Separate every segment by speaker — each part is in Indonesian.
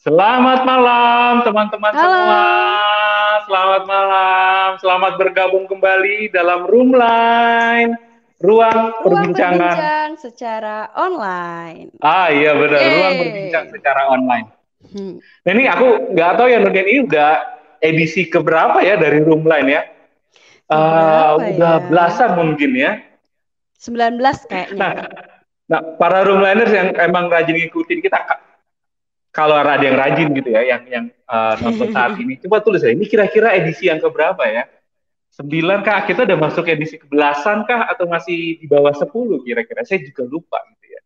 Speaker 1: Selamat malam teman-teman semua. Selamat malam. Selamat bergabung kembali dalam Room Line. Ruang,
Speaker 2: Ruang
Speaker 1: perbincangan.
Speaker 2: berbincang secara online.
Speaker 1: Ah iya benar,
Speaker 2: Yeay.
Speaker 1: ruang berbincang secara online.
Speaker 2: Hmm.
Speaker 1: Nah ini aku nggak tahu ya Nurdin ini udah edisi keberapa ya dari Room Line ya?
Speaker 2: Keberapa
Speaker 1: udah
Speaker 2: ya?
Speaker 1: belasan mungkin ya.
Speaker 2: 19 kayaknya.
Speaker 1: Nah, nah para roomliners yang emang rajin ngikutin kita, kalau ada yang rajin gitu ya, yang yang uh, nonton saat ini, coba tulis ya, ini kira-kira edisi yang keberapa ya? Sembilan kah? Kita udah masuk edisi kebelasan kah? Atau masih di bawah 10 kira-kira? Saya juga lupa gitu ya.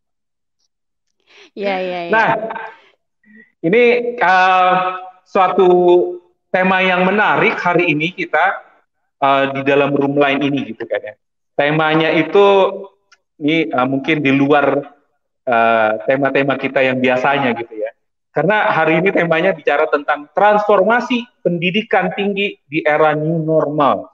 Speaker 2: Iya, iya, iya.
Speaker 1: Nah, ini uh, suatu tema yang menarik hari ini kita uh, di dalam room line ini gitu kan ya. Temanya itu ini uh, mungkin di luar uh, tema-tema kita yang biasanya gitu ya. Karena hari ini temanya bicara tentang transformasi pendidikan tinggi di era new normal.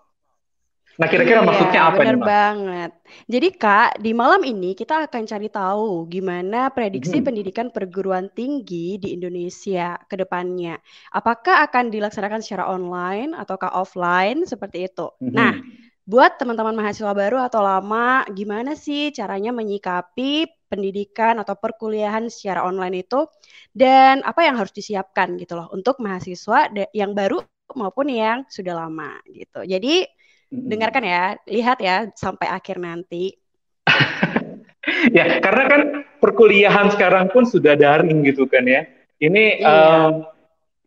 Speaker 1: Nah, kira-kira
Speaker 2: Iya,
Speaker 1: maksudnya apa
Speaker 2: bener
Speaker 1: nih, Mas?
Speaker 2: banget. Jadi Kak, di malam ini kita akan cari tahu gimana prediksi
Speaker 1: Mhm.
Speaker 2: pendidikan perguruan tinggi di Indonesia ke depannya. Apakah akan dilaksanakan secara online ataukah offline seperti itu?
Speaker 1: Mhm.
Speaker 2: Nah, buat teman-teman mahasiswa baru atau lama, gimana sih caranya menyikapi pendidikan atau perkuliahan secara online itu dan apa yang harus disiapkan gitu loh untuk mahasiswa yang baru maupun yang sudah lama gitu. Jadi
Speaker 1: Mhm.
Speaker 2: dengarkan ya, lihat ya sampai akhir nanti.
Speaker 1: Ya, karena kan perkuliahan sekarang pun sudah daring gitu kan ya. Ini
Speaker 2: Iya.
Speaker 1: em,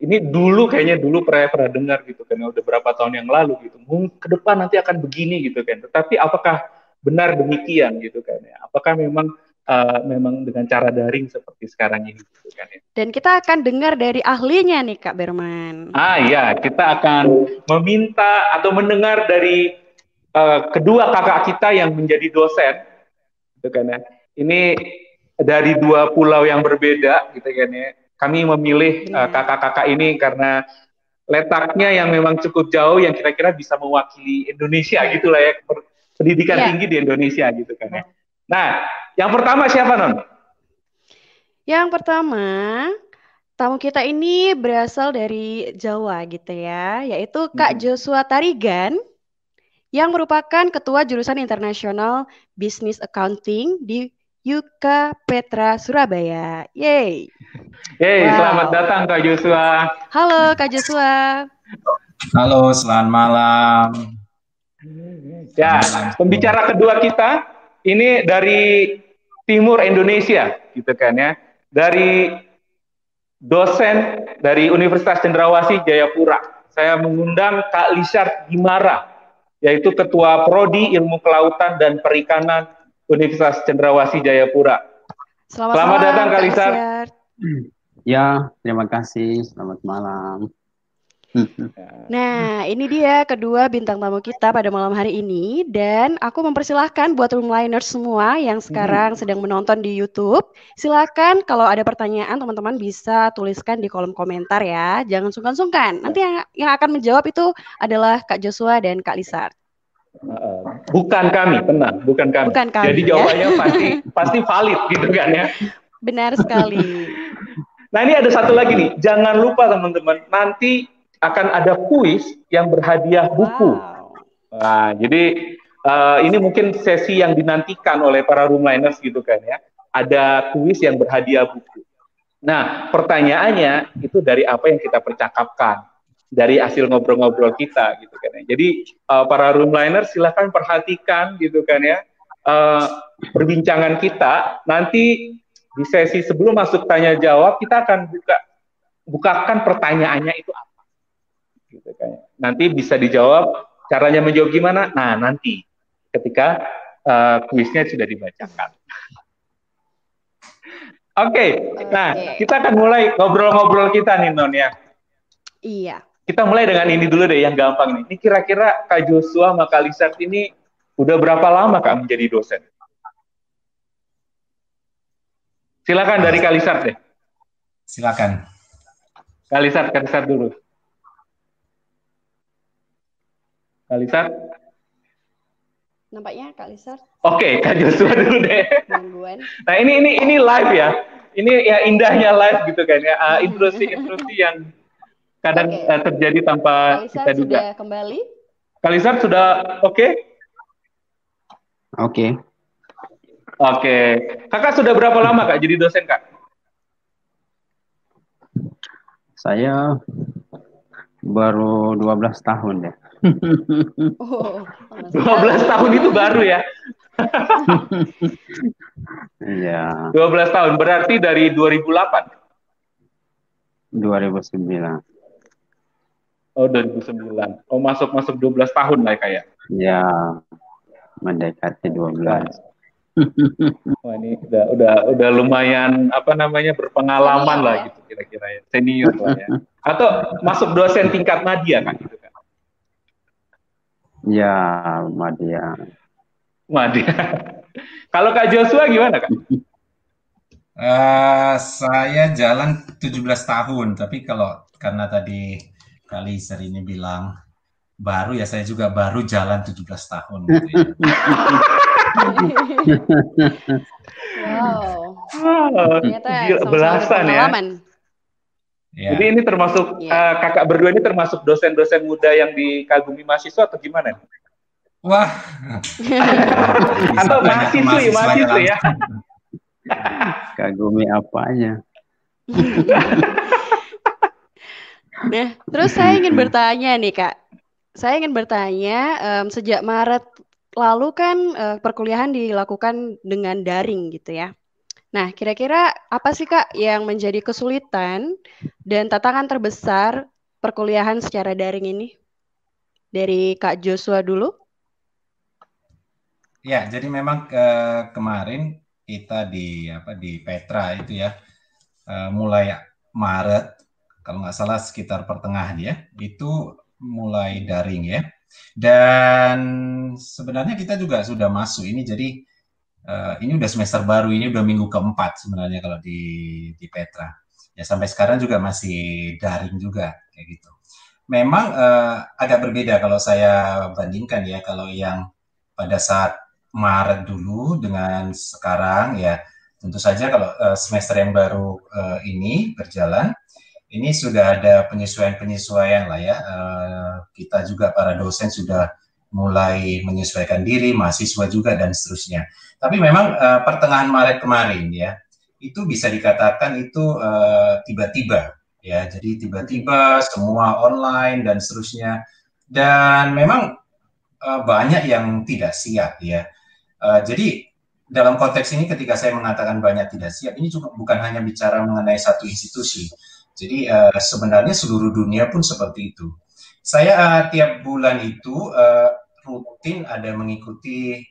Speaker 1: ini dulu kayaknya dulu pernah pernah dengar gitu kan ya, udah berapa tahun yang lalu gitu. Mungkin ke depan nanti akan begini gitu kan. Tetapi apakah benar demikian gitu kan ya? Apakah memang eh, memang dengan cara daring seperti sekarang ini gitu kan ya?
Speaker 2: Dan kita akan dengar dari ahlinya nih Kak Berman.
Speaker 1: Ah ya, kita akan meminta atau mendengar dari eh, kedua kakak kita yang menjadi dosen, gitu kan ya. Ini dari dua pulau yang berbeda, gitu kan ya. Kami memilih eh,
Speaker 2: Benar.
Speaker 1: kakak-kakak ini karena letaknya yang memang cukup jauh, yang kira-kira bisa mewakili Indonesia gitulah ya, pendidikan
Speaker 2: Iya.
Speaker 1: tinggi di Indonesia gitu kan ya. Nah, yang pertama siapa non?
Speaker 2: Yang pertama, tamu kita ini berasal dari Jawa gitu ya, yaitu Kak
Speaker 1: Mhm.
Speaker 2: Joshua Tarigan yang merupakan Ketua Jurusan Internasional Business Accounting di Yuka Petra Surabaya. Yeay.
Speaker 1: Yeay,
Speaker 2: Wow.
Speaker 1: selamat datang Kak Joshua.
Speaker 2: Halo Kak Joshua.
Speaker 3: Halo, selamat malam.
Speaker 1: Ya, pembicara kedua kita ini dari timur Indonesia, gitu kan ya, dari dosen dari Universitas Cendrawasih Jayapura. Saya mengundang Kak Lisar Gimara, yaitu Ketua Prodi Ilmu Kelautan dan Perikanan Universitas Cendrawasih Jayapura.
Speaker 2: Selamat,
Speaker 1: Selamat
Speaker 2: malam
Speaker 1: datang, Kak. Lisar.
Speaker 3: Ya, terima kasih. Selamat malam.
Speaker 2: Nah, ini dia kedua bintang tamu kita pada malam hari ini dan aku mempersilahkan buat roomliners semua yang sekarang sedang menonton di YouTube, silakan kalau ada pertanyaan teman-teman bisa tuliskan di kolom komentar ya. Jangan sungkan-sungkan. Nanti yang yang akan menjawab itu adalah Kak Joshua dan Kak Lisar.
Speaker 1: Uh, bukan kami, tenang, bukan kami.
Speaker 2: Bukan kami,
Speaker 1: Jadi
Speaker 2: ya.
Speaker 1: jawabannya pasti pasti valid gitu kan ya.
Speaker 2: Benar sekali.
Speaker 1: Nah ini ada satu lagi nih, jangan lupa teman-teman, nanti akan ada kuis yang berhadiah buku.
Speaker 2: Wow.
Speaker 1: Nah, jadi eh, ini mungkin sesi yang dinantikan oleh para roomliners gitu kan ya. Ada kuis yang berhadiah buku. Nah, pertanyaannya itu dari apa yang kita percakapkan, dari hasil ngobrol-ngobrol kita gitu kan ya. Jadi eh, para roomliners silahkan perhatikan gitu kan ya eh, perbincangan kita. Nanti di sesi sebelum masuk tanya jawab kita akan buka bukakan pertanyaannya itu apa gitu kan. Nanti bisa dijawab caranya menjawab gimana? Nah, nanti ketika uh, kuisnya sudah dibacakan. Oke, nah
Speaker 2: Oke.
Speaker 1: kita akan mulai ngobrol-ngobrol kita nih Non ya.
Speaker 2: Iya.
Speaker 1: Kita mulai dengan ini dulu deh yang gampang nih. Ini kira-kira Kak Joshua sama Kak Lisat ini udah berapa lama Kak menjadi dosen? Silakan dari Kak Lisat deh.
Speaker 3: Silakan.
Speaker 1: Kak Lisat, Kak Lisat dulu. Kak Lisat.
Speaker 2: Nampaknya Kak Lisar
Speaker 1: Oke, Kak Joshua dulu deh.
Speaker 2: gangguan.
Speaker 1: Nah ini ini ini live ya. Ini ya indahnya live gitu kan ya. Uh, intrusi-intrusi yang kadang okay. uh, terjadi tanpa
Speaker 2: Kalisar
Speaker 1: kita duga.
Speaker 2: sudah kembali.
Speaker 1: Kalisar sudah oke? Okay?
Speaker 3: Oke. Okay.
Speaker 1: Oke. Okay. Kakak sudah berapa lama Kak jadi dosen Kak?
Speaker 3: Saya baru 12 tahun ya.
Speaker 1: Oh, 12 tahun itu baru ya.
Speaker 3: Iya.
Speaker 1: 12 tahun berarti dari 2008.
Speaker 3: 2009.
Speaker 1: Oh, 2009. Oh, masuk masuk 12 tahun lah kayak.
Speaker 3: Ya. Mendekati 12.
Speaker 1: Wah, ini udah udah udah lumayan apa namanya berpengalaman lah ya. gitu kira-kira ya. Senior lah ya. Atau masuk dosen tingkat media kan gitu kan.
Speaker 3: Ya, media.
Speaker 1: Media. Kalau Kak Joshua gimana Kak?
Speaker 4: Uh, saya jalan 17 tahun, tapi kalau karena tadi kali ini bilang baru ya saya juga baru jalan 17 tahun gitu ya.
Speaker 2: wow.
Speaker 1: Ternyata Gila, belasan ya. Ya. Jadi ini termasuk ya. uh, kakak berdua ini termasuk dosen-dosen muda yang dikagumi mahasiswa atau gimana?
Speaker 4: Wah.
Speaker 1: atau mahasiswi, mahasiswi ya.
Speaker 3: Kagumi apanya?
Speaker 2: nah, terus saya ingin bertanya nih kak. Saya ingin bertanya, um, sejak Maret lalu kan uh, perkuliahan dilakukan dengan daring gitu ya. Nah, kira-kira apa sih Kak yang menjadi kesulitan dan tantangan terbesar perkuliahan secara daring ini? Dari Kak Joshua dulu.
Speaker 4: Ya, jadi memang ke kemarin kita di apa di Petra itu ya uh, mulai Maret kalau nggak salah sekitar pertengahan ya itu mulai daring ya dan sebenarnya kita juga sudah masuk ini jadi uh, ini udah semester baru, ini udah minggu keempat sebenarnya kalau di di Petra. Ya sampai sekarang juga masih daring juga kayak gitu. Memang uh, agak berbeda kalau saya bandingkan ya kalau yang pada saat Maret dulu dengan sekarang ya tentu saja kalau uh, semester yang baru uh, ini berjalan ini sudah ada penyesuaian-penyesuaian lah ya. Uh, kita juga para dosen sudah mulai menyesuaikan diri, mahasiswa juga dan seterusnya. Tapi memang uh, pertengahan Maret kemarin ya, itu bisa dikatakan itu uh, tiba-tiba ya. Jadi tiba-tiba semua online dan seterusnya. Dan memang uh, banyak yang tidak siap ya. Uh, jadi dalam konteks ini ketika saya mengatakan banyak tidak siap, ini juga bukan hanya bicara mengenai satu institusi. Jadi uh, sebenarnya seluruh dunia pun seperti itu. Saya uh, tiap bulan itu uh, rutin ada mengikuti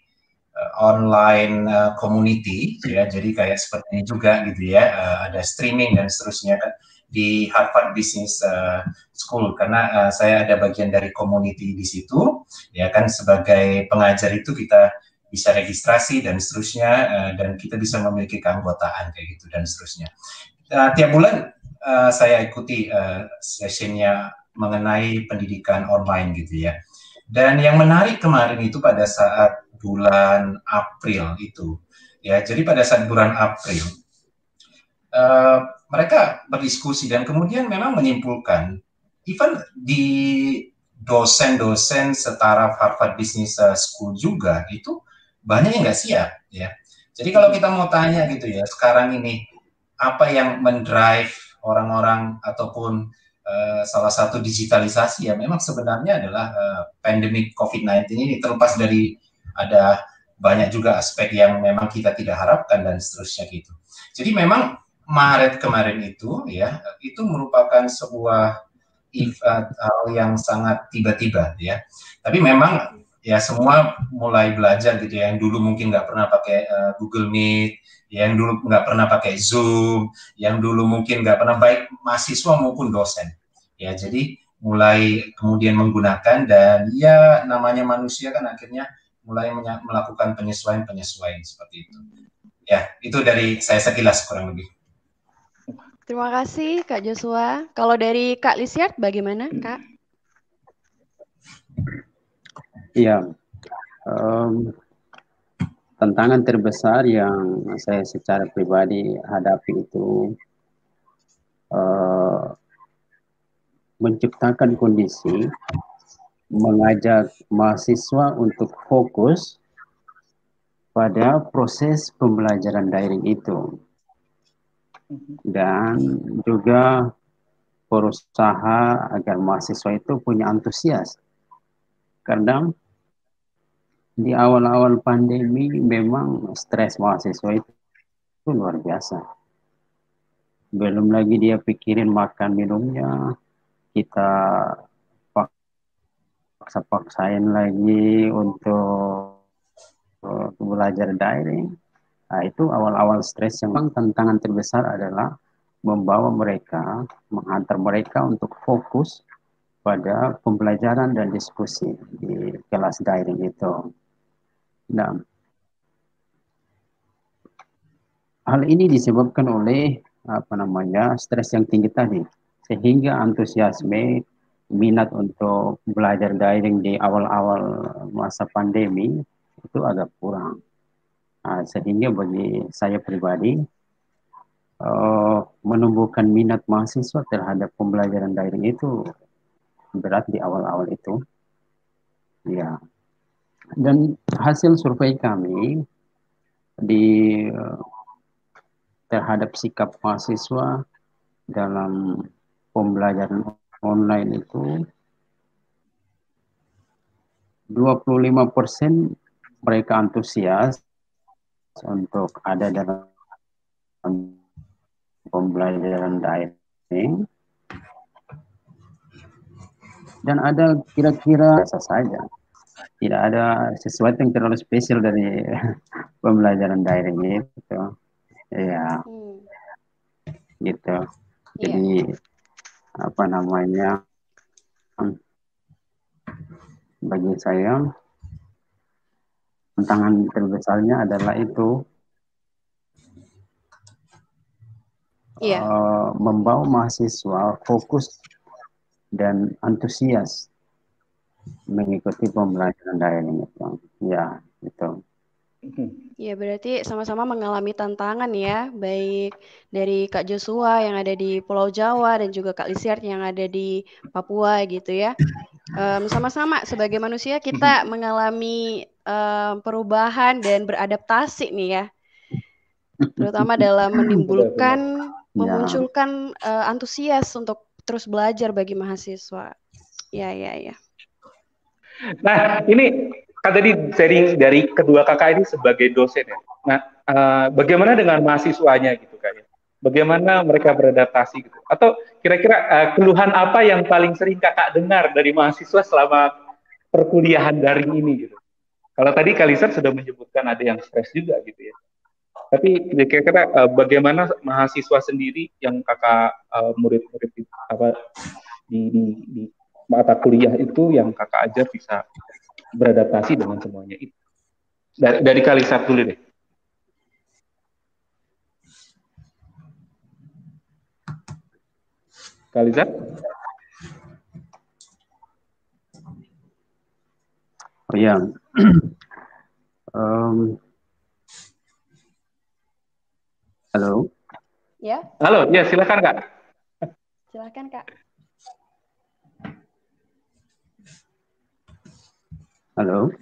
Speaker 4: uh, online uh, community ya. Jadi kayak seperti ini juga gitu ya uh, ada streaming dan seterusnya kan di Harvard Business uh, School. Karena uh, saya ada bagian dari community di situ ya kan. Sebagai pengajar itu kita bisa registrasi dan seterusnya uh, dan kita bisa memiliki keanggotaan kayak gitu dan seterusnya. Uh, tiap bulan uh, saya ikuti uh, sessionnya mengenai pendidikan online gitu ya dan yang menarik kemarin itu pada saat bulan April itu, ya. Jadi pada saat bulan April uh, mereka berdiskusi dan kemudian memang menyimpulkan, even di dosen-dosen setara Harvard Business School juga itu banyak yang nggak siap, ya. Jadi kalau kita mau tanya gitu ya, sekarang ini apa yang mendrive orang-orang ataupun Eh, salah satu digitalisasi ya memang sebenarnya adalah uh, pandemi COVID-19 ini terlepas dari ada banyak juga aspek yang memang kita tidak harapkan dan seterusnya gitu. Jadi memang Maret kemarin itu ya itu merupakan sebuah event hal yang sangat tiba-tiba ya. Tapi memang ya semua mulai belajar gitu ya. Yang dulu mungkin nggak pernah pakai uh, Google Meet, yang dulu nggak pernah pakai Zoom, yang dulu mungkin nggak pernah baik mahasiswa maupun dosen. Ya, jadi mulai kemudian menggunakan dan ya namanya manusia kan akhirnya mulai melakukan penyesuaian-penyesuaian seperti itu. Ya, itu dari saya sekilas kurang lebih.
Speaker 2: Terima kasih Kak Joshua. Kalau dari Kak Lisiat bagaimana Kak?
Speaker 3: Iya, um, tantangan terbesar yang saya secara pribadi hadapi itu uh, menciptakan kondisi mengajak mahasiswa untuk fokus pada proses pembelajaran daring itu. Dan juga berusaha agar mahasiswa itu punya antusias. Karena di awal-awal pandemi memang stres mahasiswa itu, itu luar biasa belum lagi dia pikirin makan minumnya kita paksa-paksain lagi untuk uh, belajar daring. Nah, itu awal-awal stres yang tantangan terbesar adalah membawa mereka, menghantar mereka untuk fokus pada pembelajaran dan diskusi di kelas daring itu. Nah, hal ini disebabkan oleh apa namanya stres yang tinggi tadi, sehingga antusiasme minat untuk belajar daring di awal-awal masa pandemi itu agak kurang. Nah, sehingga bagi saya pribadi uh, menumbuhkan minat mahasiswa terhadap pembelajaran daring itu berat di awal-awal itu. Ya. Dan hasil survei kami di uh, terhadap sikap mahasiswa dalam pembelajaran online itu 25 persen mereka antusias untuk ada dalam pembelajaran daring. Dan ada kira-kira saja tidak ada sesuatu yang terlalu spesial dari pembelajaran daring itu ya hmm. gitu iya. jadi yeah apa namanya bagi saya tantangan terbesarnya adalah itu yeah. uh, membawa mahasiswa fokus dan antusias mengikuti pembelajaran daring itu ya itu
Speaker 2: Ya, berarti sama-sama mengalami tantangan ya, baik dari Kak Joshua yang ada di Pulau Jawa dan juga Kak Lisiart yang ada di Papua gitu ya. Um, sama-sama sebagai manusia kita mengalami um, perubahan dan beradaptasi nih ya, terutama dalam menimbulkan, ya. memunculkan uh, antusias untuk terus belajar bagi mahasiswa. Ya, ya, ya.
Speaker 1: Nah, ini kan tadi sharing dari kedua kakak ini sebagai dosen ya. Nah, uh, bagaimana dengan mahasiswanya gitu kak ya? Bagaimana mereka beradaptasi gitu? Atau kira-kira uh, keluhan apa yang paling sering kakak dengar dari mahasiswa selama perkuliahan daring ini gitu? Kalau tadi Kalisar sudah menyebutkan ada yang stres juga gitu ya. Tapi kira-kira uh, bagaimana mahasiswa sendiri yang kakak murid murid-murid apa di, di, di mata kuliah itu yang kakak ajar bisa beradaptasi dengan semuanya itu. Dari, dari Kalisat dulu deh. Kalisat?
Speaker 3: Oh ya. um, halo.
Speaker 2: Ya.
Speaker 1: Halo, ya silakan kak.
Speaker 2: Silakan kak.
Speaker 3: Halo.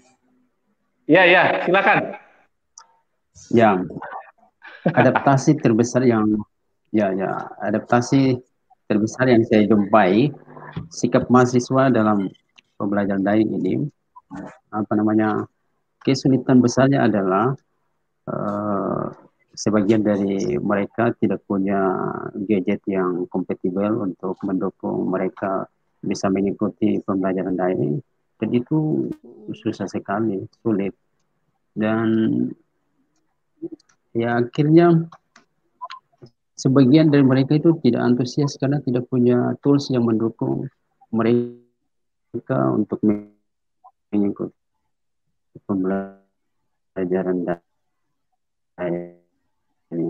Speaker 1: Ya, ya, silakan.
Speaker 3: Yang adaptasi terbesar yang ya ya adaptasi terbesar yang saya jumpai sikap mahasiswa dalam pembelajaran daring ini apa namanya kesulitan besarnya adalah uh, sebagian dari mereka tidak punya gadget yang kompatibel untuk mendukung mereka bisa mengikuti pembelajaran daring dan itu susah sekali sulit dan ya akhirnya sebagian dari mereka itu tidak antusias karena tidak punya tools yang mendukung mereka untuk mengikuti pembelajaran ini.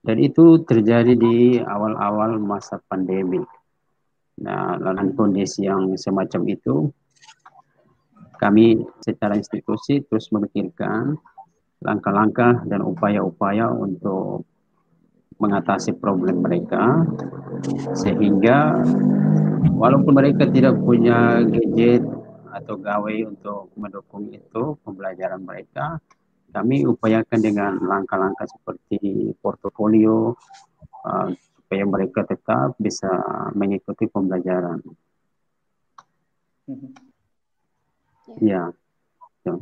Speaker 3: Dan itu terjadi di awal-awal masa pandemi. Nah, dalam kondisi yang semacam itu, kami secara institusi terus memikirkan langkah-langkah dan upaya-upaya untuk mengatasi problem mereka sehingga walaupun mereka tidak punya gadget atau gawe untuk mendukung itu pembelajaran mereka kami upayakan dengan langkah-langkah seperti portofolio uh, supaya mereka tetap bisa mengikuti pembelajaran.
Speaker 1: Mhm.
Speaker 3: Ya.
Speaker 1: ya.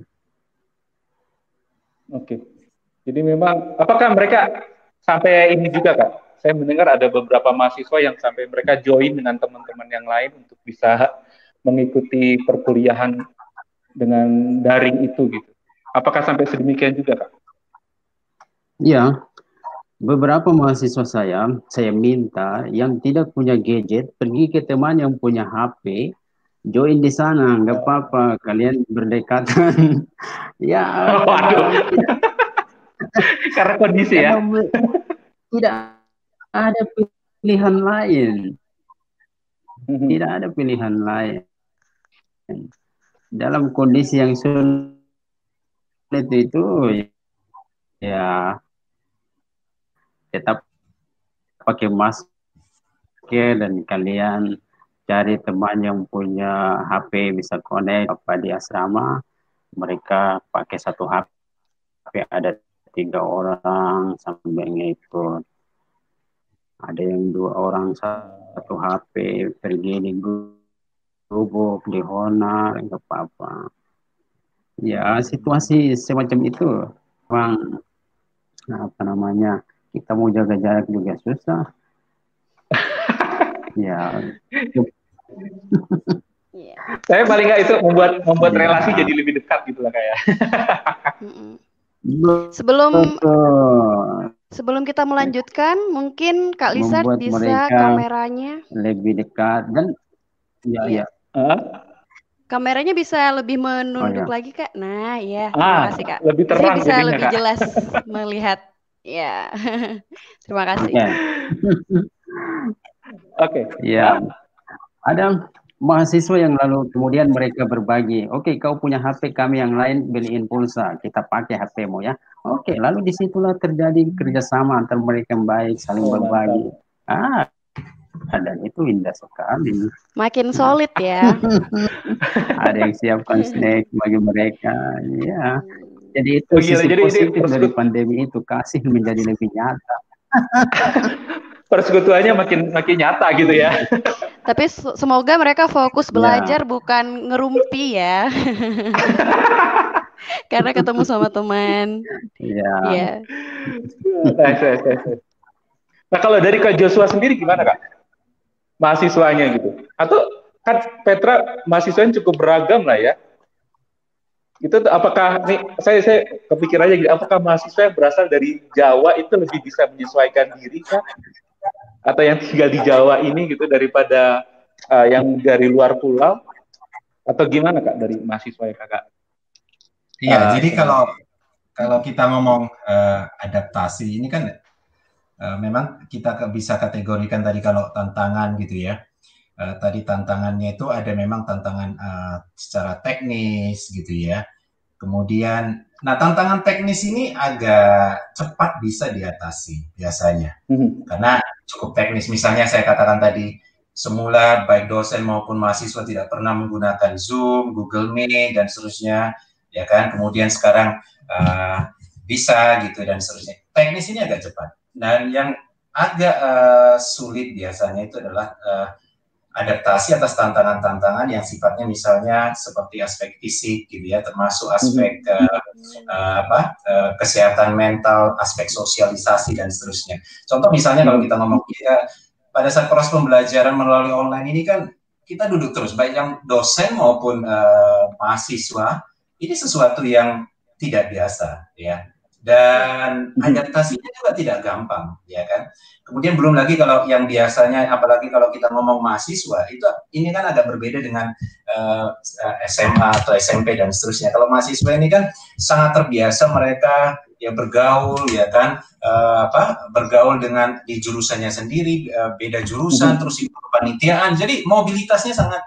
Speaker 1: Oke. Jadi memang apakah mereka sampai ini juga kak? Saya mendengar ada beberapa mahasiswa yang sampai mereka join dengan teman-teman yang lain untuk bisa mengikuti perkuliahan dengan daring itu gitu. Apakah sampai sedemikian juga kak?
Speaker 3: Ya, beberapa mahasiswa saya, saya minta yang tidak punya gadget pergi ke teman yang punya HP, join di sana, nggak apa-apa, kalian berdekatan. ya.
Speaker 1: Waduh. Karena kondisi ya.
Speaker 3: Tidak ada pilihan lain.
Speaker 1: Mhm.
Speaker 3: Tidak ada pilihan lain. Dalam kondisi yang sulit itu ya tetap pakai masker dan kalian cari teman yang punya HP bisa connect apa di asrama mereka pakai satu HP ada tiga orang sambil ngikut. Ada yang dua orang satu HP pergi di gubuk di Hona nggak apa-apa. Ya situasi semacam itu bang apa namanya kita mau jaga jarak juga susah. Ya
Speaker 1: yeah. saya paling nggak itu membuat membuat ya. relasi jadi lebih dekat gitu lah kayak
Speaker 2: sebelum sebelum kita melanjutkan mungkin Kak Lisa bisa kameranya
Speaker 3: lebih dekat dan ya ya, ya.
Speaker 1: Uh?
Speaker 2: Kameranya bisa lebih menunduk oh, ya. lagi kak. Nah, ya,
Speaker 1: ah,
Speaker 2: terima kasih kak.
Speaker 1: Lebih terang.
Speaker 2: Jadi bisa lebih kak. jelas melihat. Ya, terima kasih.
Speaker 3: Oke.
Speaker 1: Okay.
Speaker 3: Ya, ada mahasiswa yang lalu kemudian mereka berbagi. Oke, okay, kau punya HP, kami yang lain beliin pulsa. Kita pakai HPmu ya. Oke, okay, lalu di situlah terjadi kerjasama antar mereka yang baik, saling oh, berbagi. Ah, dan itu indah sekali.
Speaker 2: Makin solid ya.
Speaker 3: Ada yang siapkan snack bagi mereka, ya. Jadi itu oh, sisi jadi, positif jadi, dari pandemi itu kasih menjadi lebih nyata.
Speaker 1: Persekutuannya makin makin nyata gitu ya.
Speaker 2: Tapi semoga mereka fokus belajar ya. bukan ngerumpi ya. Karena ketemu sama teman.
Speaker 3: Iya.
Speaker 2: Iya.
Speaker 1: Nah, kalau dari Kak Joshua sendiri gimana, Kak? mahasiswanya gitu. Atau kan Petra mahasiswanya cukup beragam lah ya. Itu apakah nih saya saya kepikir aja gitu, apakah mahasiswa yang berasal dari Jawa itu lebih bisa menyesuaikan diri kah? Atau yang tinggal di Jawa ini gitu daripada uh, yang dari luar pulau? Atau gimana Kak dari mahasiswa ya Kakak?
Speaker 4: Iya, uh, jadi kalau kalau kita ngomong uh, adaptasi ini kan uh, memang kita bisa kategorikan tadi kalau tantangan gitu ya. Uh, tadi tantangannya itu ada memang tantangan uh, secara teknis gitu ya. Kemudian, nah tantangan teknis ini agak cepat bisa diatasi biasanya, mm-hmm. karena cukup teknis. Misalnya saya katakan tadi, semula baik dosen maupun mahasiswa tidak pernah menggunakan Zoom, Google Meet dan seterusnya, ya kan. Kemudian sekarang uh, bisa gitu dan seterusnya. Teknis ini agak cepat. Dan yang agak uh, sulit biasanya itu adalah uh, adaptasi atas tantangan-tantangan yang sifatnya misalnya seperti aspek fisik gitu ya, termasuk aspek uh, uh, apa uh, kesehatan mental, aspek sosialisasi dan seterusnya. Contoh misalnya kalau kita ngomong ya, pada saat proses pembelajaran melalui online ini kan kita duduk terus, baik yang dosen maupun uh, mahasiswa, ini sesuatu yang tidak biasa ya dan adaptasinya juga tidak gampang ya kan? Kemudian belum lagi kalau yang biasanya apalagi kalau kita ngomong mahasiswa itu ini kan agak berbeda dengan uh, eh, SMA atau SMP dan seterusnya. Kalau mahasiswa ini kan sangat terbiasa mereka ya bergaul ya kan? Uh, apa? Bergaul dengan di jurusannya sendiri uh, beda jurusan hmm. terus ikut kepanitiaan. Jadi mobilitasnya sangat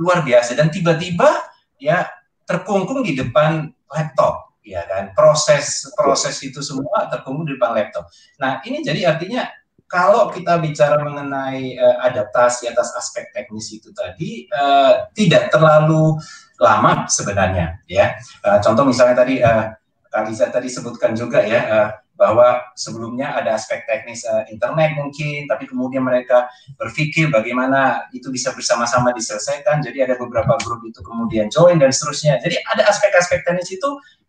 Speaker 4: luar biasa. Dan tiba-tiba ya terkungkung di depan laptop ya kan proses proses itu semua terkumpul di depan laptop. Nah ini jadi artinya kalau kita bicara mengenai uh, adaptasi atas aspek teknis itu tadi uh, tidak terlalu lama sebenarnya ya. Uh, contoh misalnya tadi uh, Kalisa tadi sebutkan juga ya uh, bahwa sebelumnya ada aspek teknis uh, internet mungkin, tapi kemudian mereka berpikir bagaimana itu bisa bersama-sama diselesaikan. Jadi ada beberapa grup itu kemudian join dan seterusnya. Jadi ada aspek-aspek teknis itu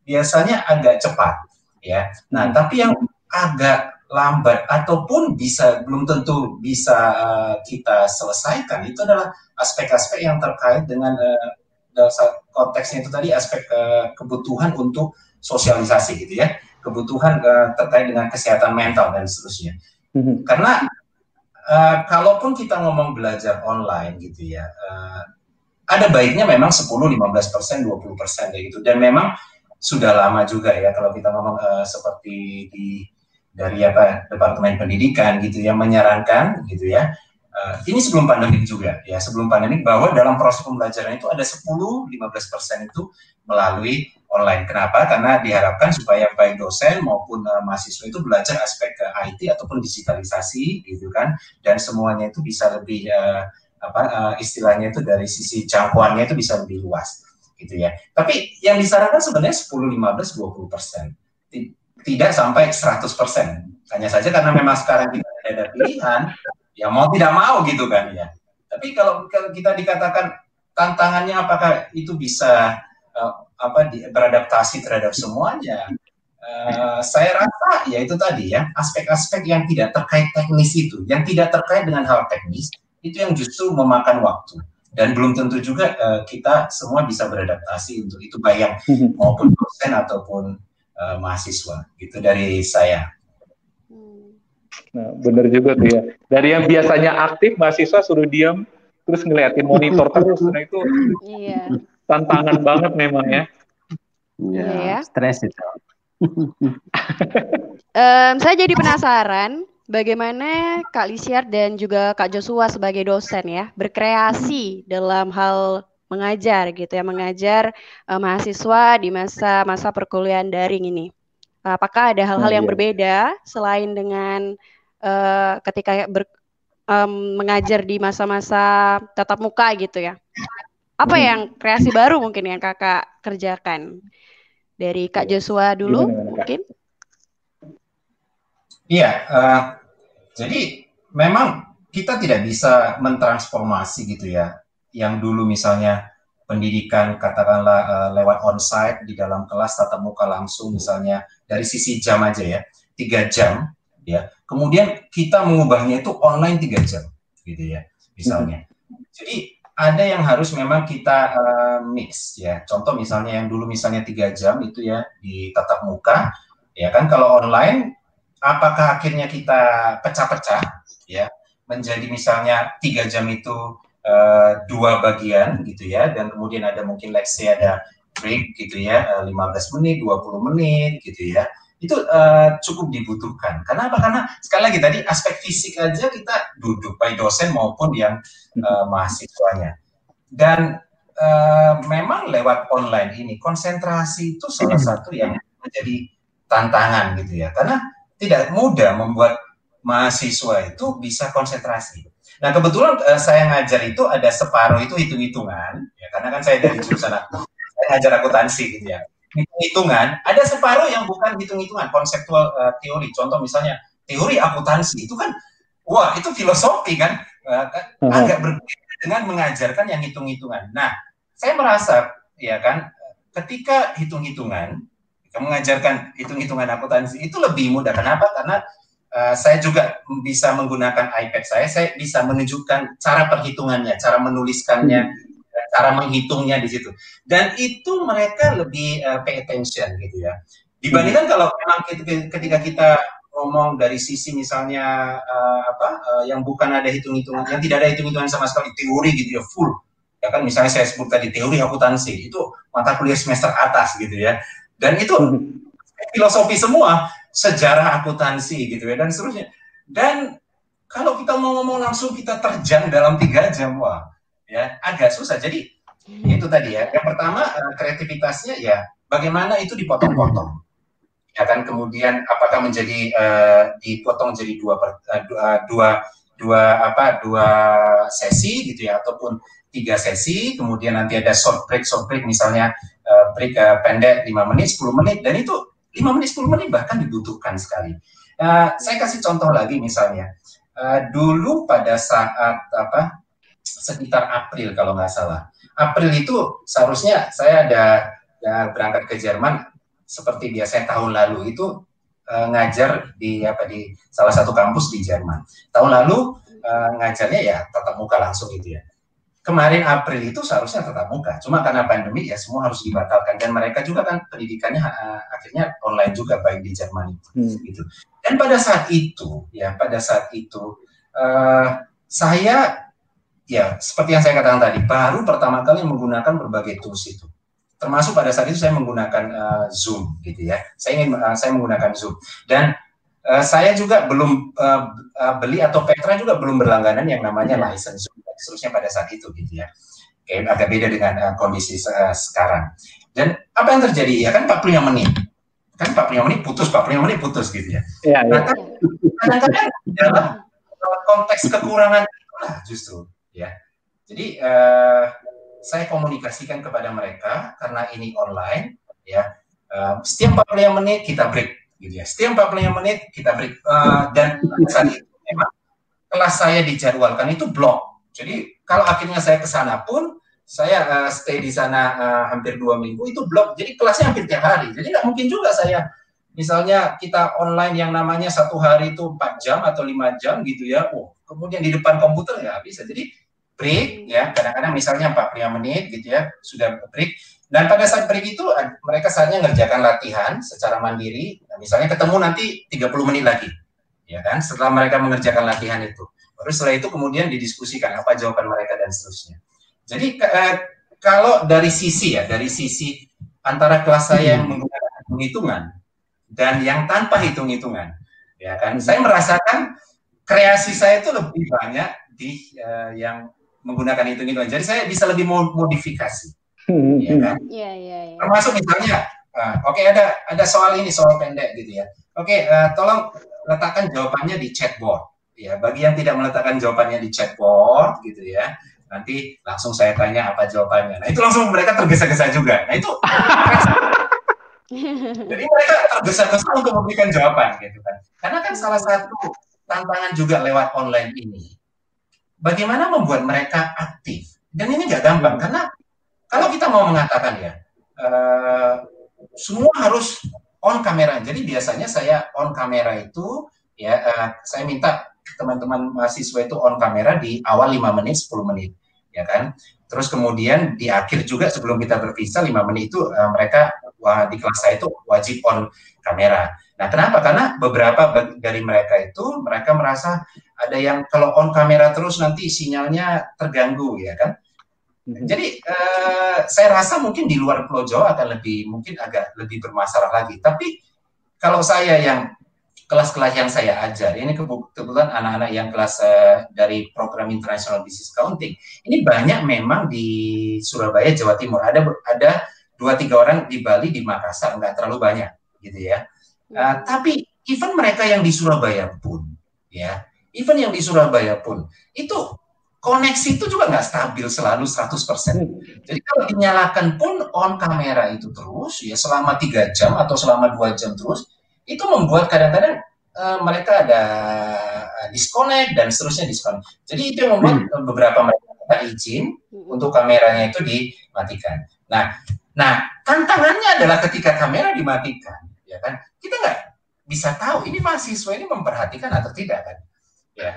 Speaker 4: biasanya agak cepat, ya. Nah, tapi yang agak lambat ataupun bisa belum tentu bisa uh, kita selesaikan itu adalah aspek-aspek yang terkait dengan uh, konteksnya itu tadi aspek uh, kebutuhan untuk sosialisasi gitu ya kebutuhan uh, terkait dengan kesehatan mental dan seterusnya. Mm-hmm. Karena uh, kalaupun kita ngomong belajar online gitu ya, uh, ada baiknya memang 10, 15 persen, 20 persen gitu. Dan memang sudah lama juga ya kalau kita ngomong uh, seperti di dari apa departemen pendidikan gitu ya menyarankan gitu ya uh, ini sebelum pandemi juga ya sebelum pandemi bahwa dalam proses pembelajaran itu ada 10-15 persen itu melalui online. Kenapa? Karena diharapkan supaya baik dosen maupun uh, mahasiswa itu belajar aspek ke IT ataupun digitalisasi gitu kan dan semuanya itu bisa lebih uh, apa uh, istilahnya itu dari sisi jangkauannya itu bisa lebih luas gitu ya. Tapi yang disarankan sebenarnya 10, 15, 20 persen. Tidak sampai 100 persen. Hanya saja karena memang sekarang tidak ada pilihan, ya mau tidak mau gitu kan ya. Tapi kalau kita dikatakan tantangannya apakah itu bisa uh, apa di, beradaptasi terhadap semuanya. Uh, saya rasa ya itu tadi ya aspek-aspek yang tidak terkait teknis itu, yang tidak terkait dengan hal teknis itu yang justru memakan waktu dan belum tentu juga uh, kita semua bisa beradaptasi untuk itu bayang mhm. maupun dosen ataupun uh, mahasiswa gitu dari saya.
Speaker 1: Nah, benar juga tuh ya. Dari yang biasanya aktif mahasiswa suruh diam terus ngeliatin monitor terus, nah itu iya tantangan banget memang ya.
Speaker 3: Iya, ya. stres itu.
Speaker 2: um, saya jadi penasaran bagaimana Kak Lisiar dan juga Kak Joshua sebagai dosen ya berkreasi dalam hal mengajar gitu ya mengajar uh, mahasiswa di masa masa perkuliahan daring ini. Apakah ada hal-hal oh, yang iya. berbeda selain dengan uh, ketika ber, um, mengajar di masa-masa tatap muka gitu ya? apa hmm. yang kreasi baru mungkin yang kakak kerjakan dari kak iya. Joshua dulu Gimana, mungkin
Speaker 4: iya uh, jadi memang kita tidak bisa mentransformasi gitu ya. Yang dulu misalnya pendidikan katakanlah uh, lewat onsite di dalam kelas tatap muka langsung misalnya dari sisi jam aja ya tiga jam ya. Kemudian kita mengubahnya itu online tiga jam gitu ya misalnya. Jadi ada yang harus memang kita uh, mix ya. Contoh misalnya yang dulu misalnya tiga jam itu ya di tatap muka, ya kan? Kalau online, apakah akhirnya kita pecah-pecah ya menjadi misalnya tiga jam itu uh, dua bagian gitu ya, dan kemudian ada mungkin let's ada break gitu ya, uh, eh, 15 menit, 20 menit gitu ya itu uh, cukup dibutuhkan. Karena apa? Karena sekali lagi tadi aspek fisik aja kita duduk baik dosen maupun yang uh, mahasiswanya. Dan uh, memang lewat online ini konsentrasi itu salah satu yang menjadi tantangan gitu ya. Karena tidak mudah membuat mahasiswa itu bisa konsentrasi. Nah kebetulan uh, saya ngajar itu ada separuh itu hitung-hitungan, ya karena kan saya dari jurusan aku, saya ngajar akuntansi gitu ya hitung-hitungan, ada separuh yang bukan hitung-hitungan, konseptual uh, teori. Contoh misalnya teori akuntansi itu kan, wah itu filosofi kan, uh, agak berbeda dengan mengajarkan yang hitung-hitungan. Nah, saya merasa ya kan, ketika hitung-hitungan, mengajarkan hitung-hitungan akuntansi itu lebih mudah. Kenapa? Karena uh, saya juga bisa menggunakan iPad saya, saya bisa menunjukkan cara perhitungannya, cara menuliskannya. Hmm cara menghitungnya di situ. Dan itu mereka lebih uh, pay attention gitu ya. Dibandingkan hmm. kalau memang ketika kita ngomong dari sisi misalnya uh, apa uh, yang bukan ada hitung-hitungan, yang tidak ada hitung-hitungan sama sekali teori gitu ya full. Ya kan misalnya saya sebut tadi teori akuntansi itu mata kuliah semester atas gitu ya. Dan itu hmm. filosofi semua, sejarah akuntansi gitu ya dan seterusnya. Dan kalau kita mau ngomong langsung kita terjang dalam tiga jam, wah ya agak susah. Jadi itu tadi ya. Yang pertama uh, kreativitasnya ya bagaimana itu dipotong-potong ya kan kemudian apakah menjadi uh, dipotong jadi dua per, uh, dua, dua dua apa dua sesi gitu ya ataupun tiga sesi kemudian nanti ada short break short break misalnya break uh, pendek 5 menit 10 menit dan itu 5 menit 10 menit bahkan dibutuhkan sekali uh, saya kasih contoh lagi misalnya uh, dulu pada saat apa sekitar April kalau nggak salah April itu seharusnya saya ada ya, berangkat ke Jerman seperti biasa tahun lalu itu uh, ngajar di apa di salah satu kampus di Jerman. Tahun lalu uh, ngajarnya ya tatap muka langsung itu ya. Kemarin April itu seharusnya tatap muka, cuma karena pandemi ya semua harus dibatalkan dan mereka juga kan pendidikannya uh, akhirnya online juga baik di Jerman itu hmm. gitu. Dan pada saat itu ya pada saat itu uh, saya ya seperti yang saya katakan tadi baru pertama kali menggunakan berbagai tools itu termasuk pada saat itu saya menggunakan uh, Zoom gitu ya. Saya ingin uh, saya menggunakan Zoom dan uh, saya juga belum uh, uh, beli atau Petra juga belum berlangganan yang namanya yeah. license Zoom seterusnya pada saat itu gitu ya. Kayak agak beda dengan uh, kondisi uh, sekarang. Dan apa yang terjadi ya kan 45 menit. Kan 45 menit putus, 45 menit putus gitu ya. Yeah, nah, kan kadang-kadang dalam konteks kekurangan itulah justru ya. Jadi uh, saya komunikasikan kepada mereka karena ini online ya uh, setiap 45 menit kita break gitu ya setiap 45 menit kita break uh, dan saat itu memang kelas saya dijadwalkan itu blok jadi kalau akhirnya saya ke sana pun saya uh, stay di sana uh, hampir dua minggu itu blok. Jadi kelasnya hampir tiap hari. Jadi nggak mungkin juga saya misalnya kita online yang namanya satu hari itu empat jam atau lima jam gitu ya oh kemudian di depan komputer ya bisa jadi break ya. Kadang-kadang misalnya 45 menit gitu ya sudah break. Dan pada saat break itu mereka saatnya ngerjakan latihan secara mandiri. Nah, misalnya ketemu nanti 30 menit lagi ya kan setelah mereka mengerjakan latihan itu baru setelah itu kemudian didiskusikan apa jawaban mereka dan seterusnya jadi eh, kalau dari sisi ya dari sisi antara kelas saya yang menggunakan hitung-hitungan dan yang tanpa hitung-hitungan ya kan saya merasakan kreasi saya itu lebih banyak di uh, yang menggunakan itu gitu. Jadi saya bisa lebih modifikasi, hmm. ya kan? Iya iya. Ya. Termasuk misalnya, uh, oke okay, ada ada soal ini soal pendek gitu ya. Oke, okay, uh, tolong letakkan jawabannya di chatbot. Ya, bagi yang tidak meletakkan jawabannya di chatbot gitu ya, nanti langsung saya tanya apa jawabannya. Nah itu langsung mereka tergesa-gesa juga. Nah itu jadi mereka tergesa-gesa untuk memberikan jawaban gitu kan. Karena kan salah satu tantangan juga lewat online ini bagaimana membuat mereka aktif. Dan ini nggak gampang karena kalau kita mau mengatakan ya uh, semua harus on kamera. Jadi biasanya saya on kamera itu ya uh, saya minta teman-teman mahasiswa itu on kamera di awal 5 menit 10 menit ya kan. Terus kemudian di akhir juga sebelum kita berpisah 5 menit itu uh, mereka wah, di kelas saya itu wajib on kamera. Nah, kenapa? Karena beberapa dari mereka itu mereka merasa ada yang kalau on kamera terus nanti sinyalnya terganggu ya kan. Hmm. Jadi uh, saya rasa mungkin di luar Pulau Jawa akan lebih mungkin agak lebih bermasalah lagi. Tapi kalau saya yang kelas-kelas yang saya ajar ini kebetulan anak-anak yang kelas uh, dari program International Business Accounting ini banyak memang di Surabaya Jawa Timur ada ada dua tiga orang di Bali di Makassar nggak terlalu banyak gitu ya. Uh, tapi even mereka yang di Surabaya pun ya even yang di Surabaya pun itu koneksi itu juga nggak stabil selalu 100%. Jadi kalau dinyalakan pun on kamera itu terus ya selama tiga jam atau selama dua jam terus itu membuat kadang-kadang uh, mereka ada disconnect dan seterusnya disconnect. Jadi itu yang membuat hmm. beberapa mereka izin hmm. untuk kameranya itu dimatikan. Nah, nah tantangannya adalah ketika kamera dimatikan, ya kan kita nggak bisa tahu ini mahasiswa ini memperhatikan atau tidak kan ya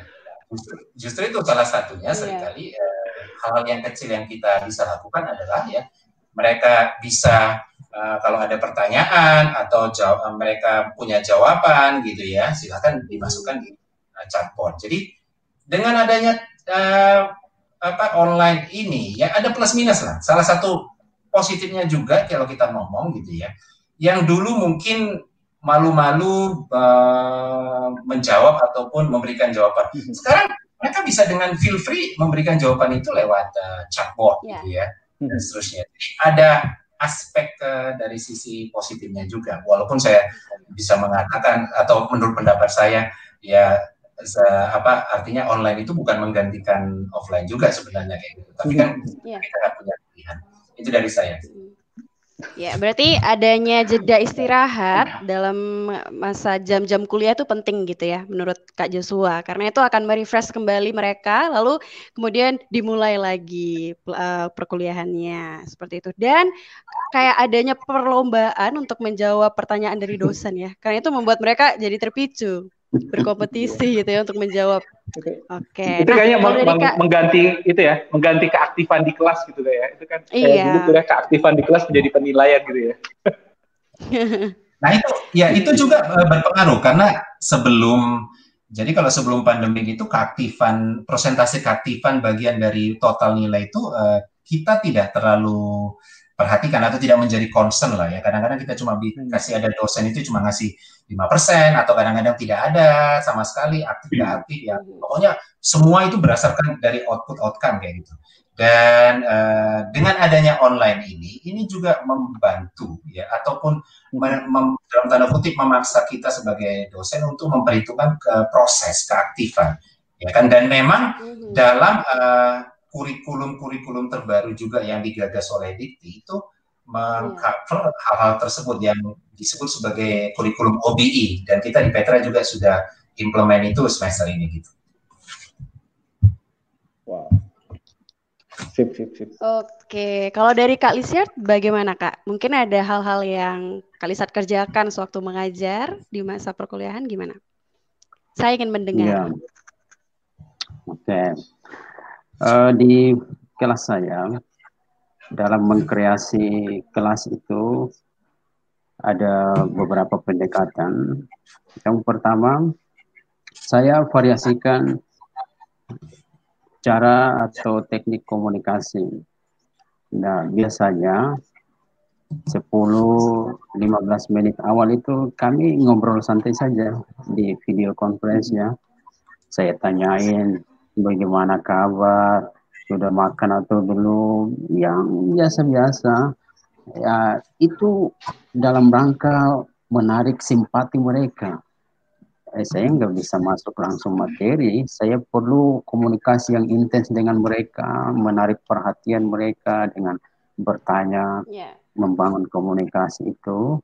Speaker 4: justru, justru itu salah satunya yeah. sering kali eh, hal-hal yang kecil yang kita bisa lakukan adalah ya mereka bisa uh, kalau ada pertanyaan atau jawab, uh, mereka punya jawaban gitu ya silakan dimasukkan di uh, chatbot jadi dengan adanya uh, apa online ini ya ada plus minus lah salah satu positifnya juga kalau kita ngomong gitu ya yang dulu mungkin malu-malu uh, menjawab ataupun memberikan jawaban. Mhm. Sekarang mereka bisa dengan feel free memberikan jawaban itu lewat uh, chatbot yeah. gitu ya dan mhm. seterusnya. Jadi ada aspek uh, dari sisi positifnya juga. Walaupun saya bisa mengatakan atau menurut pendapat saya ya se, apa artinya online itu bukan menggantikan offline juga sebenarnya kayak gitu. Tapi kan yeah. kita nggak punya pilihan. Itu dari saya.
Speaker 2: Ya, berarti adanya jeda istirahat dalam masa jam-jam kuliah itu penting gitu ya menurut Kak Joshua karena itu akan merefresh kembali mereka lalu kemudian dimulai lagi uh, perkuliahannya seperti itu. Dan kayak adanya perlombaan untuk menjawab pertanyaan dari dosen ya. Karena itu membuat mereka jadi terpicu berkompetisi gitu ya untuk menjawab. Oke. Okay.
Speaker 1: Itu nah, kayaknya meng meng mengganti itu ya, mengganti keaktifan di kelas gitu ya. Itu kan iya. dulu tuh ya keaktifan di kelas menjadi penilaian gitu ya.
Speaker 4: nah itu ya itu juga uh, berpengaruh karena sebelum jadi kalau sebelum pandemi itu keaktifan prosentase keaktifan bagian dari total nilai itu uh, kita tidak terlalu perhatikan atau tidak menjadi concern lah ya. Kadang-kadang kita cuma hmm. kasih ada dosen itu cuma ngasih 5% atau kadang-kadang tidak ada sama sekali aktif tidak hmm. aktif ya. Pokoknya semua itu berdasarkan dari output outcome kayak gitu. Dan uh, dengan adanya online ini, ini juga membantu ya ataupun mem, mem, dalam tanda kutip memaksa kita sebagai dosen untuk memperhitungkan ke proses keaktifan ya kan dan memang hmm. dalam uh, kurikulum-kurikulum terbaru juga yang digagas oleh Dikti itu mengcover iya. hal-hal tersebut yang disebut sebagai kurikulum OBI e. dan kita di Petra juga sudah implement itu semester ini gitu.
Speaker 2: Wow. Sip, sip, sip. Oke, kalau dari Kak Lisiat bagaimana Kak? Mungkin ada hal-hal yang Kak Lisiat kerjakan sewaktu mengajar di masa perkuliahan gimana? Saya ingin mendengar. Ya.
Speaker 3: Oke uh, di kelas saya dalam mengkreasi kelas itu ada beberapa pendekatan. Yang pertama, saya variasikan cara atau teknik komunikasi. Nah, biasanya 10-15 menit awal itu kami ngobrol santai saja di video conference ya. Saya tanyain bagaimana kabar, sudah makan atau belum, yang biasa-biasa. Ya, itu dalam rangka menarik simpati mereka. Eh, saya nggak bisa masuk langsung materi, saya perlu komunikasi yang intens dengan mereka, menarik perhatian mereka dengan bertanya, yeah. membangun komunikasi itu.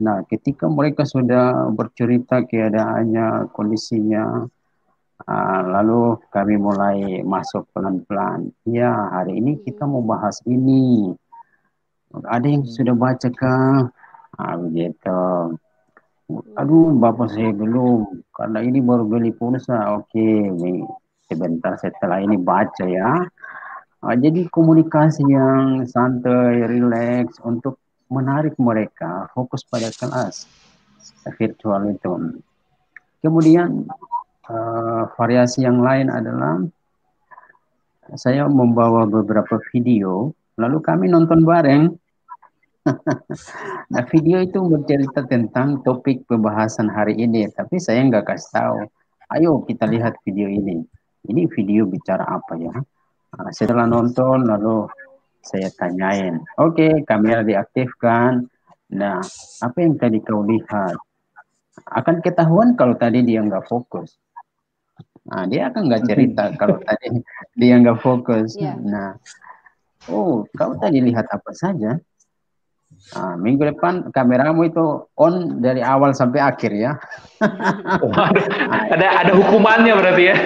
Speaker 3: Nah, ketika mereka sudah bercerita keadaannya, kondisinya, Uh, lalu kami mulai masuk pelan-pelan. Ya, hari ini kita mau bahas ini. Ada yang sudah baca kah? Ah, begitu. Aduh, bapak saya belum. Karena ini baru beli pulsa. Oke, sebentar setelah ini baca ya. Uh, jadi komunikasi yang santai, rileks untuk menarik mereka fokus pada kelas virtual itu. Kemudian Uh, variasi yang lain adalah saya membawa beberapa video, lalu kami nonton bareng. nah video itu bercerita tentang topik pembahasan hari ini, tapi saya nggak kasih tahu. Ayo kita lihat video ini. Ini video bicara apa ya? Nah, setelah nonton, lalu saya tanyain. Oke, okay, kamera diaktifkan. Nah, apa yang tadi kau lihat? Akan ketahuan kalau tadi dia nggak fokus. Nah, dia akan nggak cerita kalau tadi dia nggak fokus. Yeah. Nah, oh, kau tadi lihat apa saja? Nah, minggu depan kameramu itu on dari awal sampai akhir ya.
Speaker 1: Oh, ada ada hukumannya berarti ya.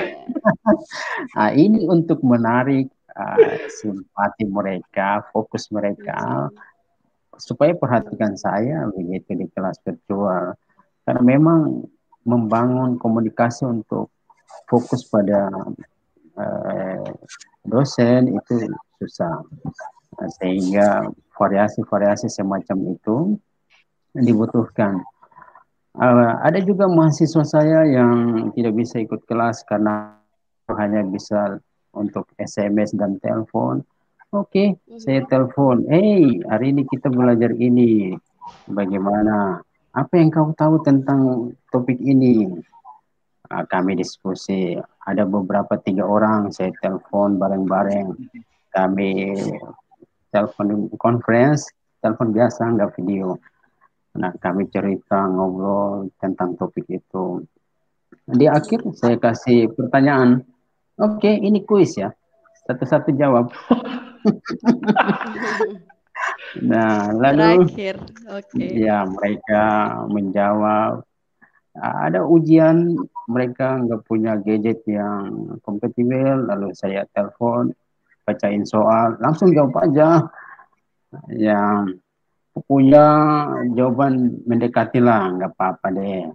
Speaker 3: nah, ini untuk menarik uh, simpati mereka, fokus mereka supaya perhatikan saya begitu di kelas virtual. Karena memang membangun komunikasi untuk fokus pada uh, dosen itu susah sehingga variasi-variasi semacam itu dibutuhkan. Uh, ada juga mahasiswa saya yang tidak bisa ikut kelas karena hanya bisa untuk SMS dan telepon. Oke, okay, saya telepon. Hey, hari ini kita belajar ini. Bagaimana? Apa yang kau tahu tentang topik ini? Uh, kami diskusi. Ada beberapa tiga orang saya telepon bareng-bareng. Kami telepon conference, telepon biasa nggak video. Nah kami cerita ngobrol tentang topik itu. Di akhir saya kasih pertanyaan, oke okay, ini kuis ya, satu-satu jawab. nah lalu
Speaker 2: Terakhir, oke. Okay.
Speaker 3: ya mereka menjawab ada ujian mereka nggak punya gadget yang kompatibel lalu saya telepon bacain soal langsung jawab aja yang punya jawaban mendekati lah nggak apa-apa deh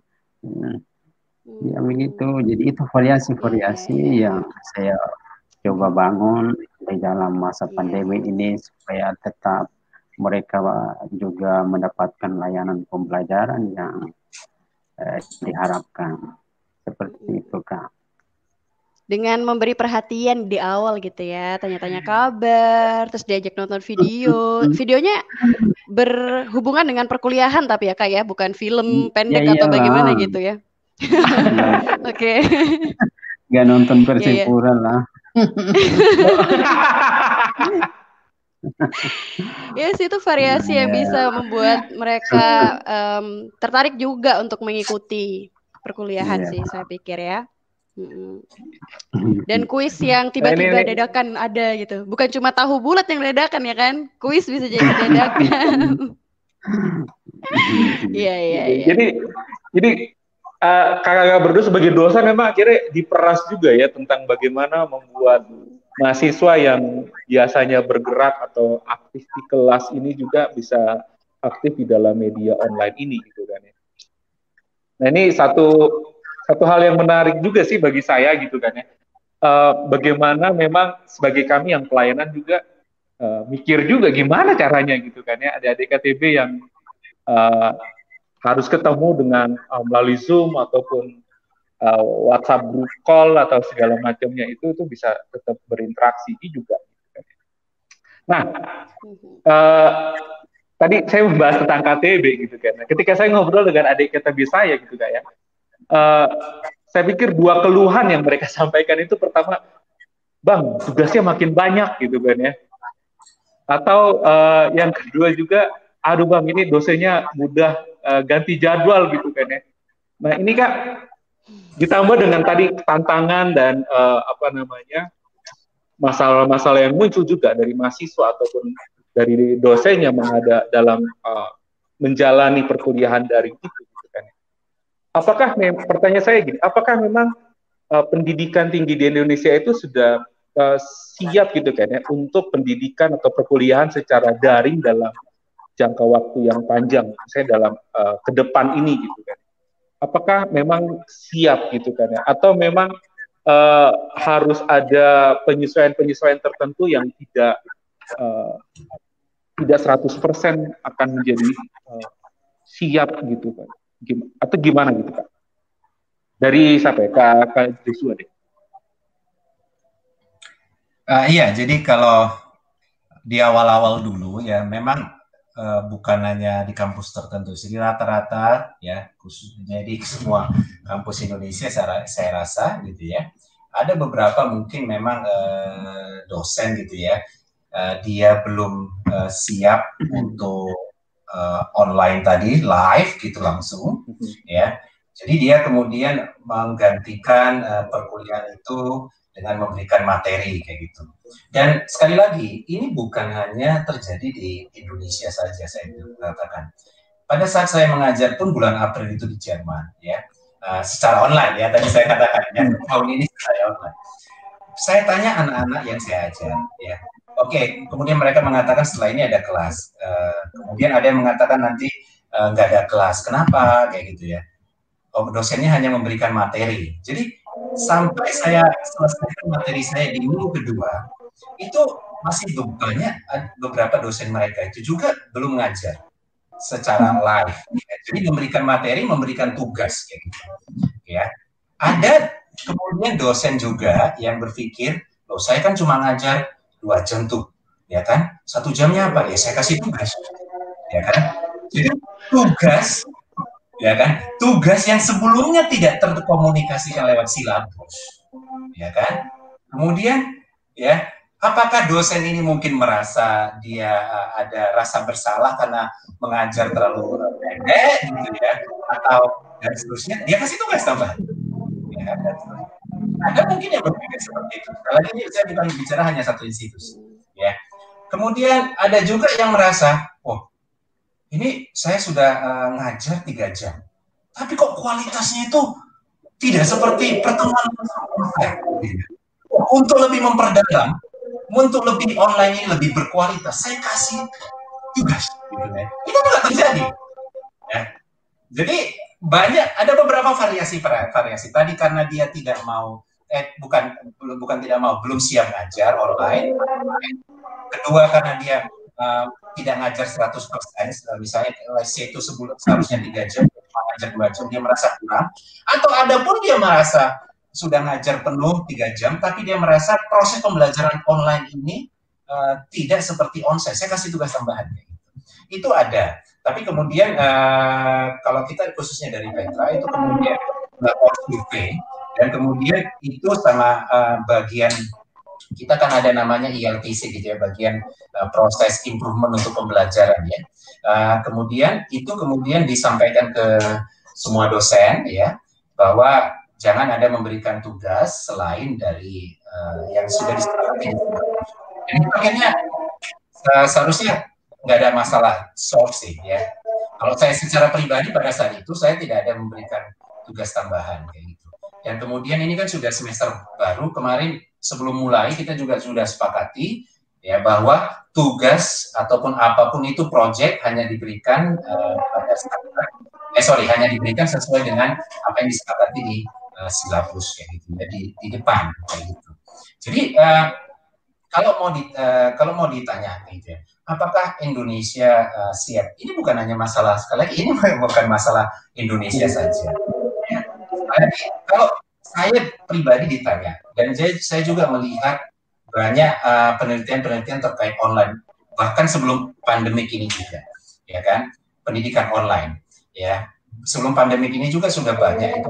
Speaker 3: hmm. ya begitu jadi itu variasi-variasi iya. yang saya coba bangun di dalam masa iya. pandemi ini supaya tetap mereka juga mendapatkan layanan pembelajaran yang eh, diharapkan seperti itu kak
Speaker 2: dengan memberi perhatian di awal gitu ya, tanya-tanya kabar, terus diajak nonton video. Videonya berhubungan dengan perkuliahan tapi ya kak ya, bukan film pendek ya, atau bagaimana gitu ya. Oke.
Speaker 3: okay. Gak nonton iya, iya. Persipura lah.
Speaker 2: ya yes, itu variasi yang iya. bisa membuat mereka um, tertarik juga untuk mengikuti perkuliahan yeah. sih saya pikir ya. Dan kuis yang tiba-tiba dadakan ada gitu. Bukan cuma tahu bulat yang dadakan ya kan? Kuis bisa jadi dadakan. Iya iya iya.
Speaker 1: Jadi jadi uh, kakak berdua sebagai dosen memang akhirnya diperas juga ya tentang bagaimana membuat mahasiswa yang biasanya bergerak atau aktif di kelas ini juga bisa aktif di dalam media online ini gitu kan ya. Nah ini satu satu hal yang menarik juga sih bagi saya gitu kan ya. Uh, bagaimana memang sebagai kami yang pelayanan juga uh, mikir juga gimana caranya gitu kan ya. Ada adik KTB yang uh, harus ketemu dengan uh, melalui Zoom ataupun uh, WhatsApp group call atau segala macamnya itu itu bisa tetap berinteraksi juga. Gitu kan ya. Nah, uh, tadi saya membahas tentang KTB gitu kan. Ketika saya ngobrol dengan adik KTB saya gitu kan ya, uh, saya pikir dua keluhan yang mereka sampaikan itu pertama, bang tugasnya makin banyak gitu kan ya. Atau uh, yang kedua juga, aduh bang ini dosennya mudah uh, ganti jadwal gitu kan ya. Nah ini kak ditambah dengan tadi tantangan dan uh, apa namanya masalah-masalah yang muncul juga dari mahasiswa ataupun dari dosen yang menghadap dalam uh, menjalani perkuliahan dari itu apakah pertanyaan saya gini, apakah memang uh, pendidikan tinggi di Indonesia itu sudah uh, siap gitu kan ya untuk pendidikan atau perkuliahan secara daring dalam jangka waktu yang panjang, saya dalam uh, ke depan ini gitu kan. Apakah memang siap gitu kan ya atau memang uh, harus ada penyesuaian-penyesuaian tertentu yang tidak uh, tidak 100% akan menjadi uh, siap gitu kan atau gimana gitu Kak? Dari siapa ya? Kak, Kak Joshua deh.
Speaker 4: Uh, iya, jadi kalau di awal-awal dulu ya memang uh, bukan hanya di kampus tertentu, jadi rata-rata ya khususnya di semua kampus Indonesia saya, saya rasa gitu ya. Ada beberapa mungkin memang uh, dosen gitu ya, uh, dia belum uh, siap untuk uh, online tadi live gitu langsung mm-hmm. ya. Jadi dia kemudian menggantikan uh, perkuliahan itu dengan memberikan materi kayak gitu. Dan sekali lagi ini bukan hanya terjadi di Indonesia saja saya katakan. Pada saat saya mengajar pun bulan April itu di Jerman ya. Uh, secara online ya tadi saya katakan ya tahun ini saya online. Saya tanya anak-anak yang saya ajar ya Oke, okay, kemudian mereka mengatakan setelah ini ada kelas. Uh, kemudian ada yang mengatakan nanti eh, nggak uh, ada kelas. Kenapa? Kayak gitu ya. Oh, dosennya hanya memberikan materi. Jadi sampai saya selesai materi saya di minggu kedua, itu masih banyak beberapa dosen mereka itu juga belum mengajar secara live. Jadi memberikan materi, memberikan tugas kayak gitu. Ya. Ada kemudian dosen juga yang berpikir, loh saya kan cuma ngajar dua jam tuh, ya kan? Satu jamnya apa? Ya saya kasih tugas, ya kan? Jadi tugas, ya kan? Tugas yang sebelumnya tidak terkomunikasikan lewat silabus, ya kan? Kemudian, ya apakah dosen ini mungkin merasa dia uh, ada rasa bersalah karena mengajar terlalu pendek gitu ya atau dan seterusnya dia kasih tugas tambahan ya, dan ada mungkin yang berpikir seperti itu sekali ini saya bukan bicara hanya satu institusi ya kemudian ada juga yang merasa oh ini saya sudah uh, ngajar tiga jam tapi kok kualitasnya itu tidak seperti pertemuan untuk lebih memperdalam untuk lebih online ini lebih berkualitas saya kasih tugas gitu ya. itu tidak terjadi ya. jadi banyak ada beberapa variasi variasi tadi karena dia tidak mau eh bukan bukan tidak mau belum siap ngajar online. Kedua karena dia uh, tidak ngajar 100% misalnya lesnya itu sebulan seharusnya tiga jam ngajar dua jam dia merasa kurang. Atau ada pun dia merasa sudah ngajar penuh tiga jam tapi dia merasa proses pembelajaran online ini uh, tidak seperti onsite. Saya kasih tugas tambahan itu ada. Tapi kemudian uh, kalau kita khususnya dari Petra itu kemudian melakukan survei dan kemudian itu sama uh, bagian kita kan ada namanya ILTC gitu ya bagian uh, proses improvement untuk pembelajaran ya. Uh, kemudian itu kemudian disampaikan ke semua dosen ya bahwa jangan ada memberikan tugas selain dari uh, yang sudah disepakati. Jadi makanya uh, seharusnya nggak ada masalah sourcing ya. Kalau saya secara pribadi pada saat itu saya tidak ada memberikan tugas tambahan kayak gitu. Dan kemudian ini kan sudah semester baru kemarin sebelum mulai kita juga sudah sepakati ya bahwa tugas ataupun apa pun itu project hanya diberikan uh, pada eh sorry hanya diberikan sesuai dengan apa yang disepakati di uh, silabus kayak gitu ya di, di depan kayak gitu. Jadi uh, kalau mau di, uh, kalau mau ditanya gitu ya, apakah Indonesia uh, siap? Ini bukan hanya masalah sekali lagi ini bukan masalah Indonesia saja. Kalau saya pribadi ditanya dan saya, juga melihat banyak uh, penelitian-penelitian terkait online bahkan sebelum pandemik ini juga, ya kan? Pendidikan online, ya. Sebelum pandemik ini juga sudah banyak itu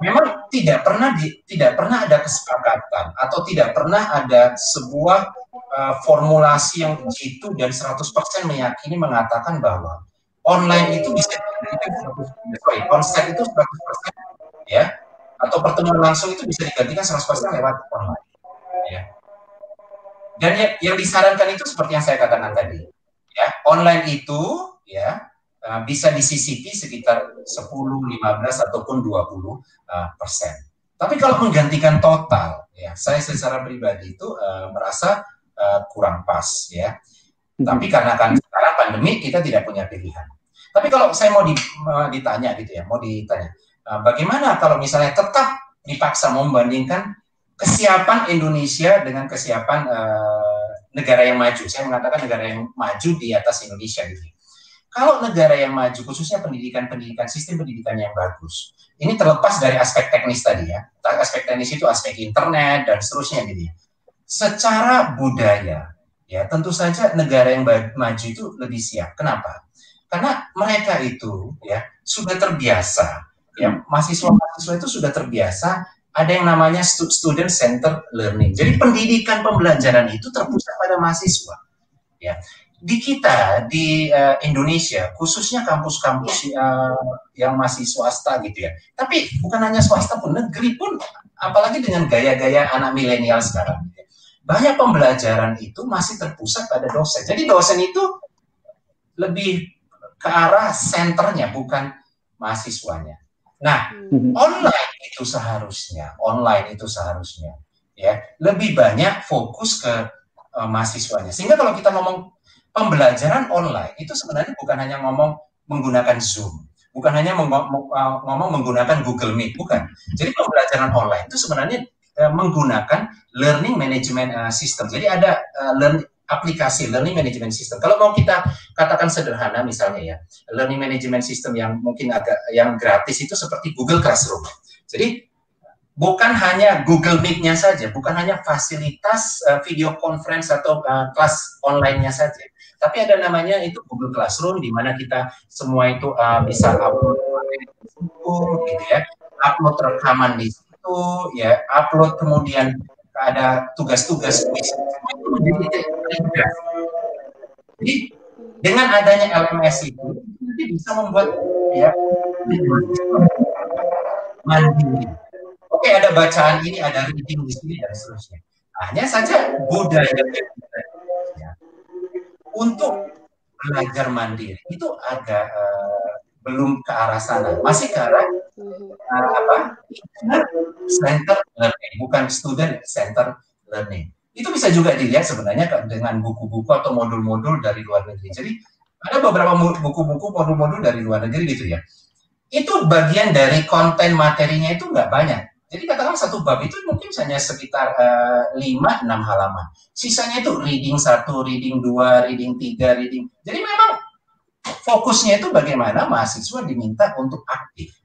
Speaker 4: memang tidak pernah di, tidak pernah ada kesepakatan atau tidak pernah ada sebuah uh, formulasi yang jitu dan 100% meyakini mengatakan bahwa online itu bisa sorry, onsite itu 100% ya atau pertemuan langsung itu bisa digantikan 100% lewat online ya. Dan yang, yang disarankan itu seperti yang saya katakan tadi ya, online itu ya uh, bisa disisipi sekitar 10, 15 ataupun 20 uh, persen. Tapi kalau menggantikan total, ya saya secara pribadi itu uh, merasa uh, kurang pas, ya. Hmm. Tapi karena kan sekarang pandemi kita tidak punya pilihan. Tapi kalau saya mau di, ditanya gitu ya, mau ditanya, uh, bagaimana kalau misalnya tetap dipaksa membandingkan kesiapan Indonesia dengan kesiapan uh, negara yang maju. Saya mengatakan negara yang maju di atas Indonesia gitu. Kalau negara yang maju, khususnya pendidikan-pendidikan, sistem pendidikan yang bagus, ini terlepas dari aspek teknis tadi ya. Aspek teknis itu aspek internet dan seterusnya gitu ya. Secara budaya, ya tentu saja negara yang maju itu lebih siap. Kenapa? Karena mereka itu ya sudah terbiasa, ya mahasiswa-mahasiswa itu sudah terbiasa ada yang namanya student center learning. Jadi pendidikan pembelajaran itu terpusat pada mahasiswa. Ya, di kita di uh, Indonesia khususnya kampus-kampus uh, yang masih swasta gitu ya tapi bukan hanya swasta pun negeri pun apalagi dengan gaya-gaya anak milenial sekarang gitu ya. banyak pembelajaran itu masih terpusat pada dosen jadi dosen itu lebih ke arah senternya bukan mahasiswanya nah hmm. online itu seharusnya online itu seharusnya ya lebih banyak fokus ke uh, mahasiswanya sehingga kalau kita ngomong pembelajaran online itu sebenarnya bukan hanya ngomong menggunakan Zoom, bukan hanya uh, ngomong menggunakan Google Meet, bukan. Jadi pembelajaran online itu sebenarnya uh, menggunakan learning management uh, system. Jadi ada learn aplikasi learning management system. Kalau mau kita katakan sederhana misalnya ya, learning management system yang mungkin agak yang gratis itu seperti Google Classroom. Jadi bukan hanya Google Meet-nya saja, bukan hanya fasilitas uh, video conference atau uh, kelas online-nya saja, tapi ada namanya itu Google Classroom di mana kita semua itu uh, bisa upload gitu ya, upload rekaman di situ, ya, upload kemudian ada tugas-tugas. Jadi dengan adanya LMS itu nanti bisa membuat ya mandiri. Oke ada bacaan ini, ada reading di sini dan seterusnya. Hanya saja budaya ya, untuk belajar mandiri itu agak uh, belum ke arah sana, masih ke arah uh, apa? Center learning, bukan student center learning. Itu bisa juga dilihat sebenarnya dengan buku-buku atau modul-modul dari luar negeri. Jadi ada beberapa buku-buku modul-modul dari luar negeri gitu ya. Itu bagian dari konten materinya itu nggak banyak. Jadi katakan satu bab itu mungkin hanya sekitar uh, 5-6 halaman. Sisanya itu reading satu, reading dua, reading tiga, reading. Jadi memang fokusnya itu bagaimana mahasiswa diminta untuk aktif,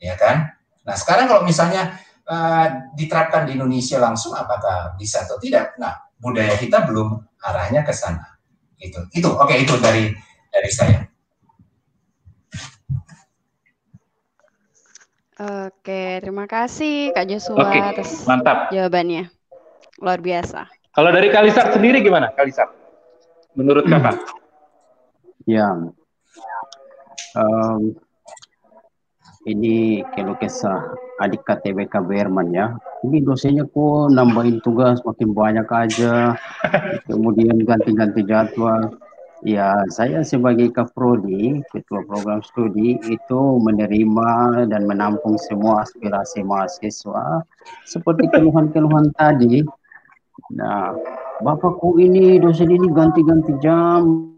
Speaker 4: ya kan? Nah sekarang kalau misalnya uh, diterapkan di Indonesia langsung, apakah bisa atau tidak? Nah budaya kita belum arahnya ke sana. Itu, itu, oke itu dari dari saya.
Speaker 2: Oke, terima kasih Kak Joshua Oke, atas
Speaker 1: mantap.
Speaker 2: jawabannya. Luar biasa.
Speaker 1: Kalau dari Kalisar sendiri gimana, Kalisar? Menurut Kakak?
Speaker 3: Ya, um, ini keluh kesah adik KTBK Berman ya. Ini dosennya kok nambahin tugas makin banyak aja, kemudian ganti-ganti jadwal. Ya, saya sebagai Kaprodi, Ketua Program Studi, itu menerima dan menampung semua aspirasi mahasiswa seperti keluhan-keluhan tadi. Nah, Bapakku ini, dosen ini ganti-ganti jam,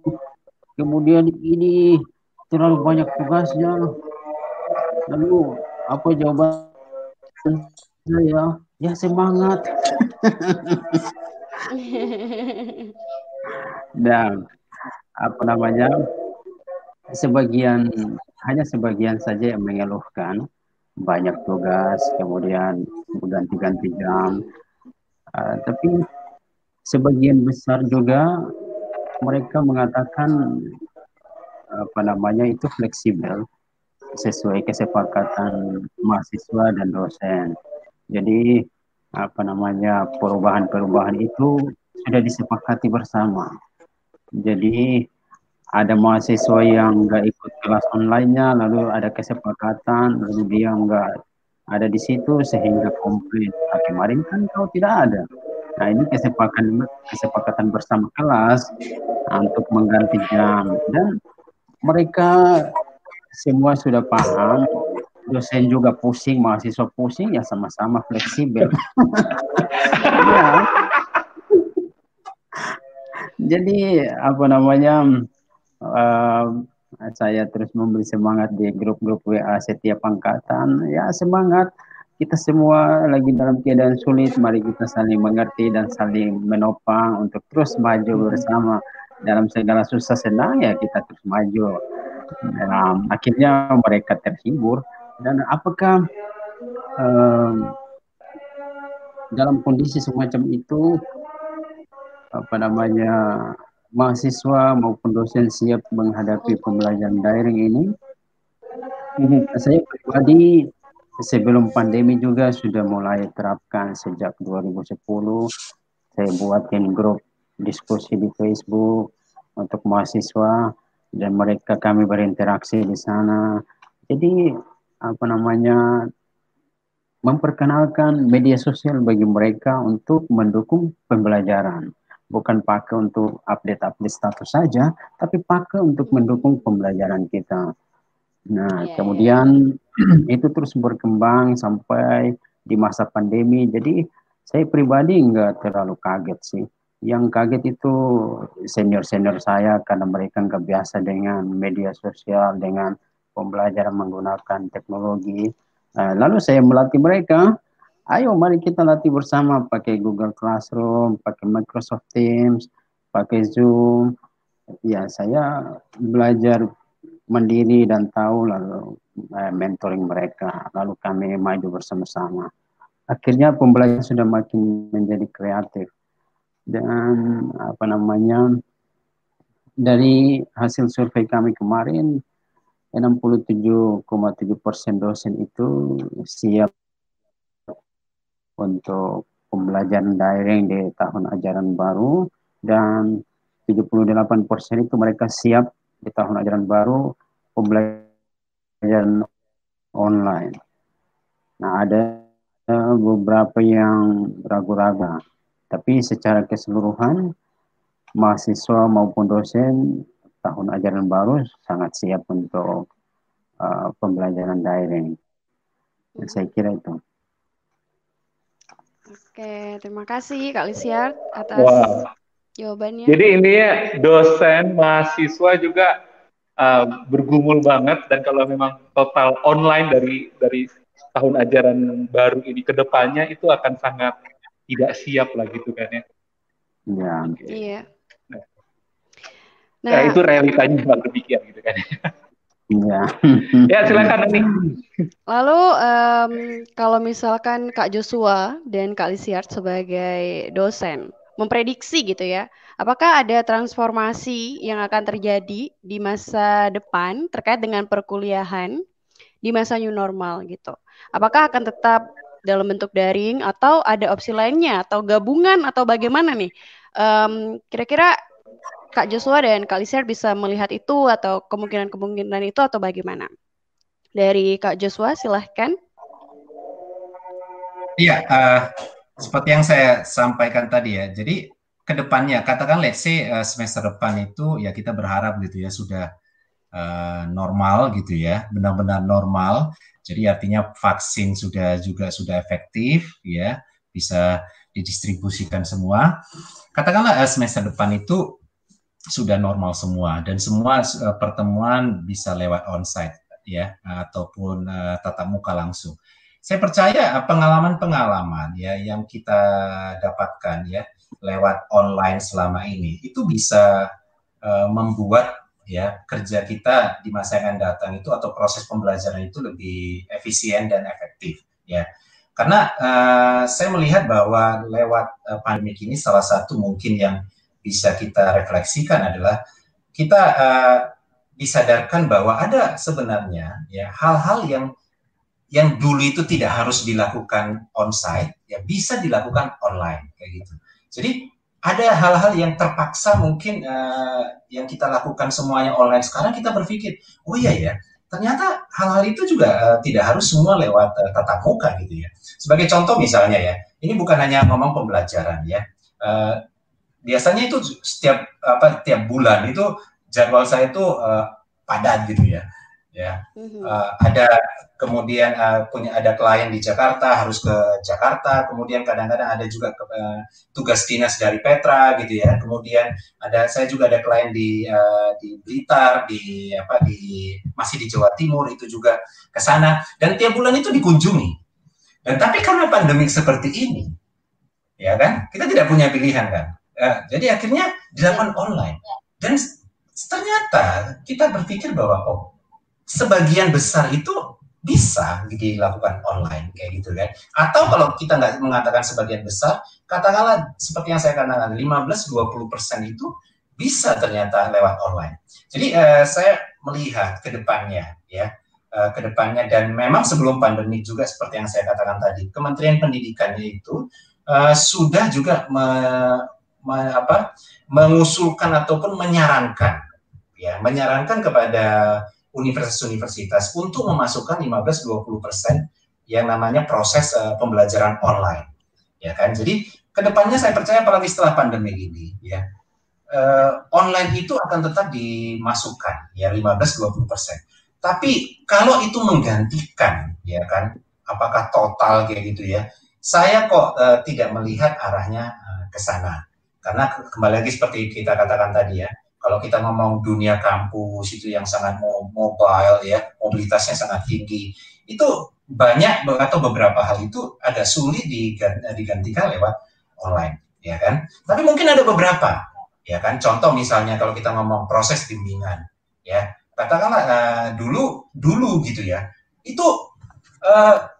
Speaker 3: kemudian ini terlalu banyak tugasnya. Lalu, apa jawaban saya? Ya, semangat. Dan apa namanya sebagian hanya sebagian saja yang mengeluhkan banyak tugas kemudian ganti-ganti jam uh, tapi sebagian besar juga mereka mengatakan apa namanya itu fleksibel sesuai kesepakatan mahasiswa dan dosen jadi apa namanya perubahan-perubahan itu sudah disepakati bersama jadi ada mahasiswa yang nggak ikut kelas online-nya, lalu ada kesepakatan, lalu dia nggak ada di situ sehingga komplain. Nah, kemarin kan kau tidak ada. Nah ini kesepakatan kesepakatan bersama kelas untuk mengganti jam dan mereka semua sudah paham. Dosen juga pusing mahasiswa pusing ya sama-sama fleksibel. Ya jadi apa namanya uh, saya terus memberi semangat di grup-grup WA setiap angkatan. Ya semangat. Kita semua lagi dalam keadaan sulit mari kita saling mengerti dan saling menopang untuk terus maju bersama dalam segala susah senang ya kita terus maju dan akhirnya mereka terhibur dan apakah um, dalam kondisi semacam itu apa namanya mahasiswa maupun dosen siap menghadapi pembelajaran daring ini. Mhm. Saya pribadi sebelum pandemi juga sudah mulai terapkan sejak 2010. Saya buatkan grup diskusi di Facebook untuk mahasiswa dan mereka kami berinteraksi di sana. Jadi apa namanya memperkenalkan media sosial bagi mereka untuk mendukung pembelajaran bukan pakai untuk update-update status saja, tapi pakai untuk mendukung pembelajaran kita. Nah, yeah, kemudian yeah. itu terus berkembang sampai di masa pandemi. Jadi saya pribadi nggak terlalu kaget sih. Yang kaget itu senior-senior saya karena mereka nggak biasa dengan media sosial, dengan pembelajaran menggunakan teknologi. Uh, lalu saya melatih mereka Ayo mari kita latih bersama pakai Google Classroom, pakai Microsoft Teams, pakai Zoom. Ya, saya belajar mandiri dan tahu lalu eh, mentoring mereka. Lalu kami maju bersama-sama. Akhirnya pembelajaran sudah makin menjadi kreatif. Dan apa namanya dari hasil survei kami kemarin 67,7 persen dosen itu siap untuk pembelajaran daring di tahun ajaran baru dan 78% itu mereka siap di tahun ajaran baru pembelajaran online. Nah, ada beberapa yang ragu-ragu, tapi secara keseluruhan mahasiswa maupun dosen tahun ajaran baru sangat siap untuk uh, pembelajaran daring. Saya kira itu.
Speaker 2: Oke, terima kasih Kak Lisiar atas wow. jawabannya.
Speaker 1: Jadi ini ya dosen, mahasiswa juga uh, bergumul banget dan kalau memang total online dari dari tahun ajaran baru ini ke depannya itu akan sangat tidak siap lah gitu kan ya.
Speaker 3: Ya.
Speaker 2: Iya.
Speaker 1: Nah, nah itu realitanya memang demikian gitu kan.
Speaker 3: Iya.
Speaker 1: ya silakan nih.
Speaker 2: Lalu um, kalau misalkan Kak Joshua dan Kak Lisiart sebagai dosen memprediksi gitu ya, apakah ada transformasi yang akan terjadi di masa depan terkait dengan perkuliahan di masa new normal gitu? Apakah akan tetap dalam bentuk daring atau ada opsi lainnya atau gabungan atau bagaimana nih? Um, kira-kira Kak Joshua dan Kak Lisiar bisa melihat itu atau kemungkinan-kemungkinan itu atau bagaimana? Dari Kak Joshua, silahkan.
Speaker 4: Iya, uh, seperti yang saya sampaikan tadi ya. Jadi ke depannya, katakan let's say uh, semester depan itu ya kita berharap gitu ya sudah uh, normal gitu ya, benar-benar normal. Jadi artinya vaksin sudah juga sudah efektif ya, bisa didistribusikan semua. Katakanlah semester depan itu sudah normal semua dan semua uh, pertemuan bisa lewat onsite ya ataupun uh, tatap muka langsung. Saya percaya pengalaman-pengalaman ya yang kita dapatkan ya lewat online selama ini itu bisa uh, membuat ya kerja kita di masa yang akan datang itu atau proses pembelajaran itu lebih efisien dan efektif ya. Karena uh, saya melihat bahwa lewat uh, pandemi ini salah satu mungkin yang bisa kita refleksikan adalah kita uh, disadarkan bahwa ada sebenarnya ya hal-hal yang yang dulu itu tidak harus dilakukan onsite ya bisa dilakukan online kayak gitu. Jadi ada hal-hal yang terpaksa mungkin uh, yang kita lakukan semuanya online sekarang kita berpikir oh iya ya ternyata hal-hal itu juga uh, tidak harus semua lewat uh, tatap muka gitu ya. Sebagai contoh misalnya ya, ini bukan hanya ngomong pembelajaran ya. Uh, biasanya itu setiap apa tiap bulan itu jadwal saya itu uh, padat gitu ya ya. Uh, ada kemudian uh, punya ada klien di Jakarta harus ke Jakarta kemudian kadang-kadang ada juga ke, uh, tugas dinas dari Petra gitu ya. Kemudian ada saya juga ada klien di uh, di Blitar di apa di masih di Jawa Timur itu juga ke sana. Dan tiap bulan itu dikunjungi. Dan tapi karena pandemi seperti ini ya kan kita tidak punya pilihan kan. Ya, jadi akhirnya dilakukan online. Dan ternyata kita berpikir bahwa oh, sebagian besar itu bisa dilakukan online kayak gitu kan. Atau kalau kita nggak mengatakan sebagian besar, katakanlah seperti yang saya katakan 15-20 persen itu bisa ternyata lewat online. Jadi uh, saya melihat ke depannya ya, uh, ke depannya dan memang sebelum pandemi juga seperti yang saya katakan tadi, Kementerian Pendidikannya itu uh, sudah juga me me, apa, mengusulkan ataupun menyarankan ya menyarankan kepada universitas-universitas untuk memasukkan 15-20 persen yang namanya proses uh, pembelajaran online. Ya kan? Jadi ke depannya saya percaya apalagi setelah pandemi ini ya uh, online itu akan tetap dimasukkan ya 15-20 persen. Tapi kalau itu menggantikan ya kan apakah total kayak gitu ya saya kok uh, tidak melihat arahnya uh, ke sana. Karena kembali lagi seperti kita katakan tadi ya, kalau kita ngomong dunia kampus itu yang sangat mobile ya, mobilitasnya sangat tinggi, itu banyak atau beberapa hal itu agak sulit digantikan lewat online, ya kan? Tapi mungkin ada beberapa, ya kan? Contoh misalnya kalau kita ngomong proses bimbingan, ya, katakanlah uh, dulu dulu gitu ya, itu uh,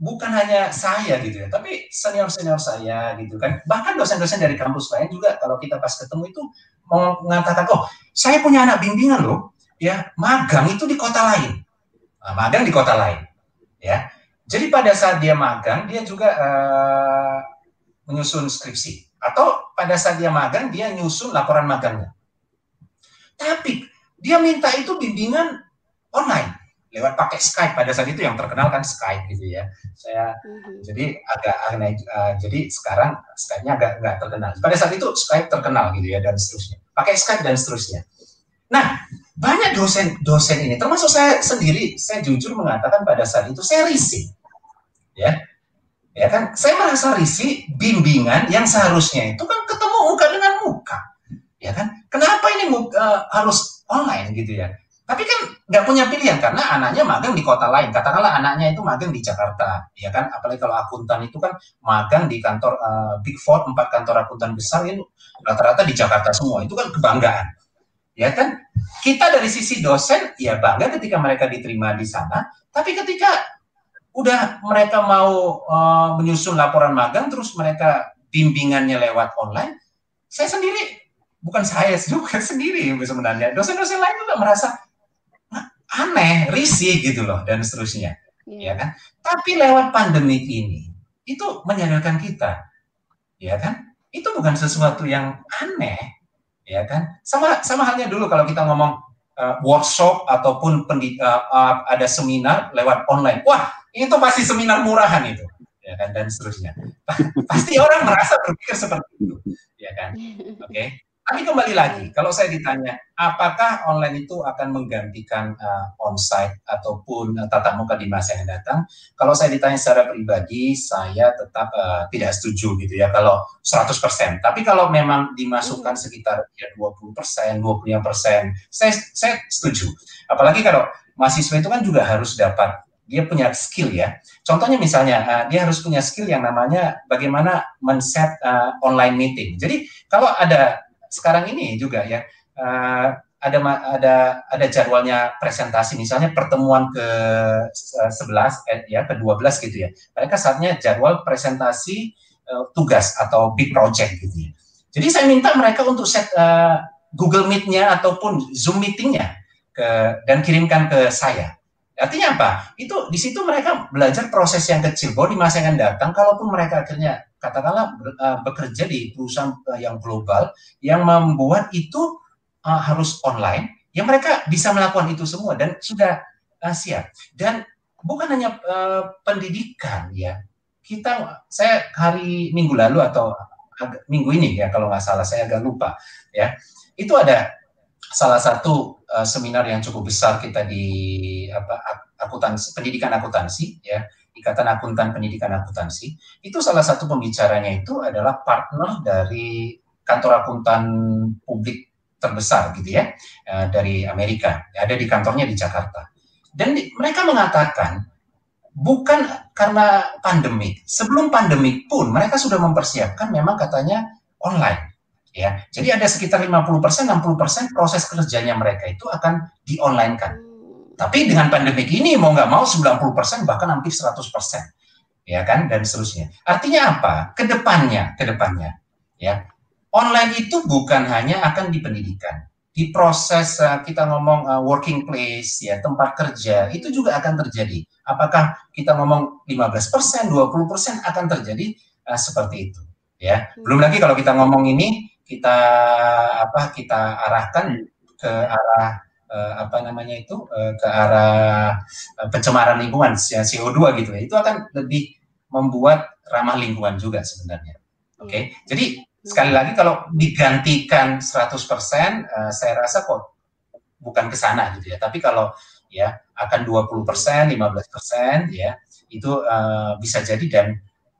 Speaker 4: bukan hanya saya gitu ya, tapi senior-senior saya gitu kan. Bahkan dosen-dosen dari kampus lain juga kalau kita pas ketemu itu mengatakan, oh saya punya anak bimbingan loh, ya magang itu di kota lain, nah, magang di kota lain, ya. Jadi pada saat dia magang dia juga uh, menyusun skripsi atau pada saat dia magang dia nyusun laporan magangnya. Tapi dia minta itu bimbingan online lewat pakai Skype pada saat itu yang terkenal kan Skype gitu ya. Saya mm-hmm. jadi agak aneh uh, jadi sekarang Skype-nya agak nggak terkenal. Pada saat itu Skype terkenal gitu ya dan seterusnya. Pakai Skype dan seterusnya. Nah, banyak dosen-dosen ini termasuk saya sendiri, saya jujur mengatakan pada saat itu saya risih. Ya. Ya kan, saya merasa risih bimbingan yang seharusnya itu kan ketemu muka dengan muka. Ya kan? Kenapa ini uh, harus online gitu ya? Tapi kan nggak punya pilihan karena anaknya magang di kota lain. Katakanlah anaknya itu magang di Jakarta, ya kan? Apalagi kalau akuntan itu kan magang di kantor uh, Big Four, empat kantor akuntan besar itu rata-rata di Jakarta semua. Itu kan kebanggaan, ya kan? Kita dari sisi dosen ya bangga ketika mereka diterima di sana. Tapi ketika udah mereka mau uh, menyusun laporan magang, terus mereka bimbingannya lewat online, saya sendiri bukan saya juga sendiri sebenarnya dosen-dosen lain juga merasa aneh, risih gitu loh dan seterusnya. Yeah. Ya kan? Tapi lewat pandemik ini itu menyadarkan kita. Ya kan? Itu bukan sesuatu yang aneh, ya kan? Sama sama halnya dulu kalau kita ngomong uh, workshop ataupun pendid, uh, uh, ada seminar lewat online. Wah, itu pasti seminar murahan itu. Ya kan dan seterusnya. pasti orang merasa berpikir seperti itu, ya kan? Oke. Okay? Tapi kembali lagi, kalau saya ditanya, apakah online itu akan menggantikan uh, onsite ataupun uh, tatap muka di masa yang datang? Kalau saya ditanya secara pribadi, saya tetap uh, tidak setuju gitu ya, kalau 100%. Tapi kalau memang dimasukkan sekitar ya 20%, 25%, saya, saya setuju. Apalagi kalau mahasiswa itu kan juga harus dapat dia punya skill ya. Contohnya misalnya uh, dia harus punya skill yang namanya bagaimana men-set uh, online meeting. Jadi kalau ada sekarang ini juga ya uh, ada ada ada jadwalnya presentasi misalnya pertemuan ke 11 eh, ya ke 12 gitu ya. Mereka saatnya jadwal presentasi uh, tugas atau big project gitu ya. Jadi saya minta mereka untuk set uh, Google Meet-nya ataupun Zoom meeting-nya ke dan kirimkan ke saya. Artinya apa? Itu di situ mereka belajar proses yang kecil bahwa di masa yang akan datang kalaupun mereka akhirnya katakanlah uh, bekerja di perusahaan uh, yang global yang membuat itu uh, harus online, ya mereka bisa melakukan itu semua dan sudah siap. Dan bukan hanya pendidikan ya. Kita saya hari Minggu lalu atau minggu ini ya kalau nggak salah saya agak lupa ya. Itu ada salah satu seminar yang cukup besar kita di apa akuntansi pendidikan akuntansi ya Ikatan Akuntan Pendidikan Akuntansi itu salah satu pembicaranya itu adalah partner dari kantor akuntan publik terbesar gitu ya uh, dari Amerika ada di kantornya di Jakarta dan di, mereka mengatakan bukan karena pandemik sebelum pandemik pun mereka sudah mempersiapkan memang katanya online ya. Jadi ada sekitar 50% 60% proses kerjanya mereka itu akan di online kan. Tapi dengan pandemik ini mau nggak mau 90% bahkan hampir 100%. Ya kan dan seterusnya. Artinya apa? Ke depannya, ke depannya ya. Online itu bukan hanya akan di pendidikan. Di proses uh, kita ngomong uh, working place ya, tempat kerja itu juga akan terjadi. Apakah kita ngomong 15%, 20% akan terjadi uh, seperti itu ya. Belum lagi kalau kita ngomong ini kita apa kita arahkan ke arah uh, apa namanya itu uh, ke arah uh, pencemaran lingkungan CO2 gitu ya. Itu akan lebih membuat ramah lingkungan juga sebenarnya. Oke? Okay? Iya. jadi sekali lagi kalau digantikan 100% uh, saya rasa kok bukan ke sana gitu ya. Tapi kalau ya akan 20% 15% ya itu uh, bisa jadi dan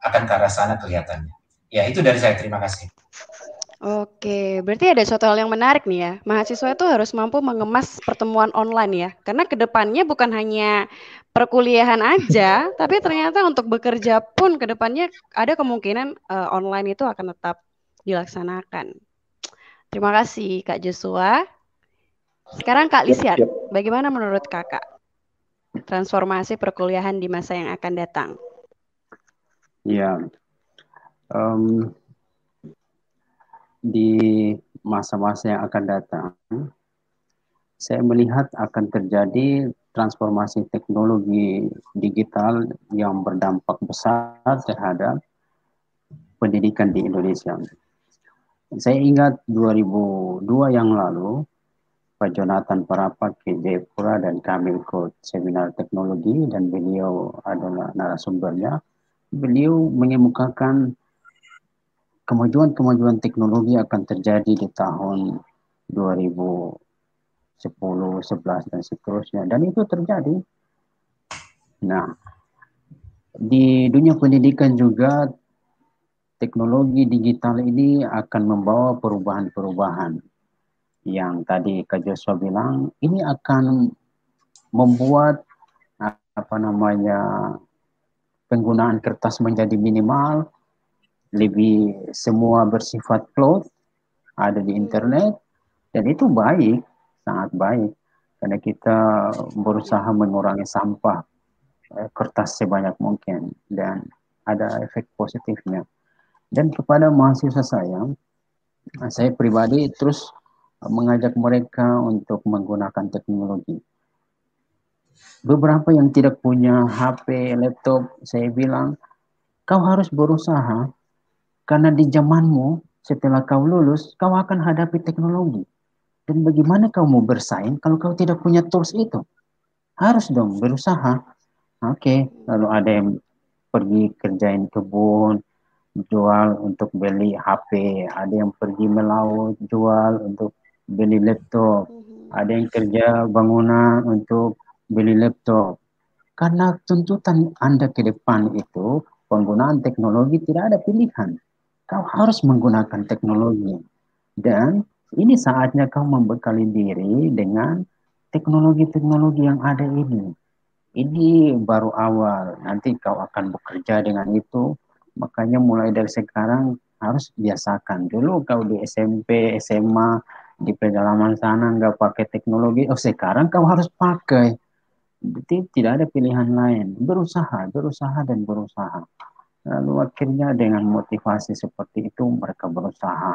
Speaker 4: akan ke arah sana kelihatannya. Ya itu dari saya. Terima kasih
Speaker 2: Oke, berarti ada suatu hal yang menarik nih ya. Mahasiswa itu harus mampu mengemas pertemuan online ya. Karena ke depannya bukan hanya perkuliahan aja, tapi ternyata untuk bekerja pun ke depannya ada kemungkinan uh, online itu akan tetap dilaksanakan. Terima kasih Kak Joshua. Sekarang Kak Lisian, bagaimana menurut Kakak transformasi perkuliahan di masa yang akan datang?
Speaker 3: Ya, um, di masa-masa yang akan datang, saya melihat akan terjadi transformasi teknologi digital yang berdampak besar terhadap pendidikan di Indonesia. Saya ingat 2002 yang lalu, Pak Jonathan Parapat ke Jayapura dan kami ikut seminar teknologi dan beliau adalah narasumbernya. Beliau mengemukakan kemajuan-kemajuan teknologi akan terjadi di tahun 2010, 11 dan seterusnya dan itu terjadi. Nah, di dunia pendidikan juga teknologi digital ini akan membawa perubahan-perubahan yang tadi Kak Joshua bilang ini akan membuat apa namanya penggunaan kertas menjadi minimal lebih semua bersifat cloud ada di internet dan itu baik sangat baik. Karena kita berusaha mengurangi sampah eh, kertas sebanyak mungkin dan ada efek positifnya. Dan kepada mahasiswa saya saya pribadi terus mengajak mereka untuk menggunakan teknologi. Beberapa yang tidak punya HP laptop saya bilang kau harus berusaha karena di zamanmu, setelah kau lulus, kau akan hadapi teknologi. Dan bagaimana kau mau bersaing kalau kau tidak punya tools itu? Harus dong berusaha. Oke, okay. lalu ada yang pergi kerjain kebun, jual untuk beli HP, ada yang pergi melaut, jual untuk beli laptop, mhm. ada yang kerja bangunan untuk beli laptop. Karena tuntutan Anda ke depan itu, penggunaan teknologi tidak ada pilihan. Kau harus menggunakan teknologi. Dan ini saatnya kau membekali diri dengan teknologi-teknologi yang ada ini. Ini baru awal. Nanti kau akan bekerja dengan itu. Makanya mulai dari sekarang harus biasakan. Dulu kau di SMP, SMA, di pedalaman sana nggak pakai teknologi. Oh sekarang kau harus pakai. Jadi tidak ada pilihan lain. Berusaha, berusaha dan berusaha. Lalu akhirnya dengan motivasi seperti itu mereka berusaha.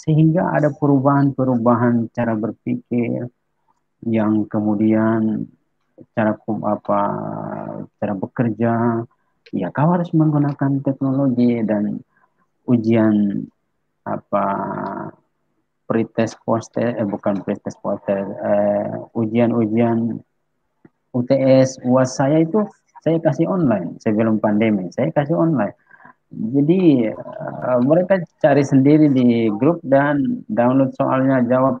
Speaker 3: Sehingga ada perubahan-perubahan cara berpikir yang kemudian cara apa cara bekerja ya kau harus menggunakan teknologi dan ujian apa pretest poster eh bukan pretest poster eh, ujian-ujian UTS UAS saya itu saya kasih online sebelum pandemi. Saya kasih online. Jadi uh, mereka cari sendiri di grup dan download soalnya jawab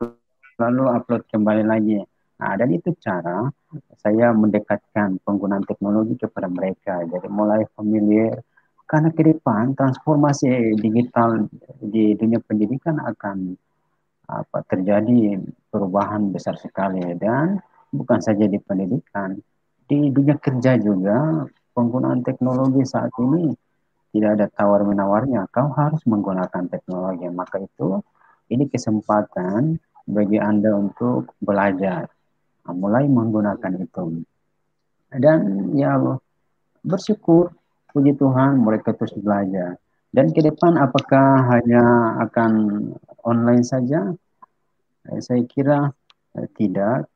Speaker 3: lalu upload kembali lagi. Nah dan itu cara saya mendekatkan penggunaan teknologi kepada mereka. Jadi mulai familiar. Karena ke depan transformasi digital di dunia pendidikan akan apa terjadi perubahan besar sekali. Dan bukan saja di pendidikan di dunia kerja juga penggunaan teknologi saat ini tidak ada tawar menawarnya. Kau harus menggunakan teknologi. Maka itu ini kesempatan bagi Anda untuk belajar. Mulai menggunakan itu. Dan ya bersyukur puji Tuhan mereka terus belajar. Dan ke depan apakah hanya akan online saja? Eh, saya kira eh, tidak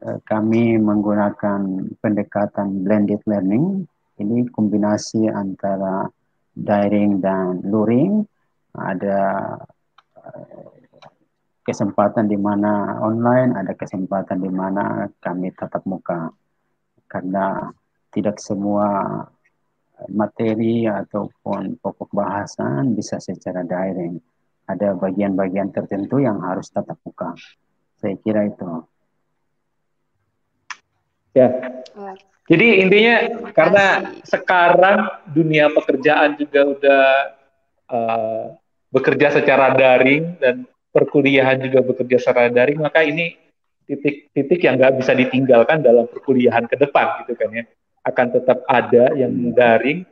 Speaker 3: kami menggunakan pendekatan blended learning. Ini kombinasi antara daring dan luring. Ada eh, kesempatan di mana online, ada kesempatan di mana kami tatap muka. Karena tidak semua materi ataupun pokok bahasan bisa secara daring. Ada bagian-bagian tertentu yang harus tatap muka. Saya kira itu.
Speaker 1: Ya. Jadi intinya karena sekarang dunia pekerjaan juga udah uh, bekerja secara daring dan perkuliahan juga bekerja secara daring, maka ini titik-titik yang nggak bisa ditinggalkan dalam perkuliahan ke depan gitu kan ya. Akan tetap ada yang daring,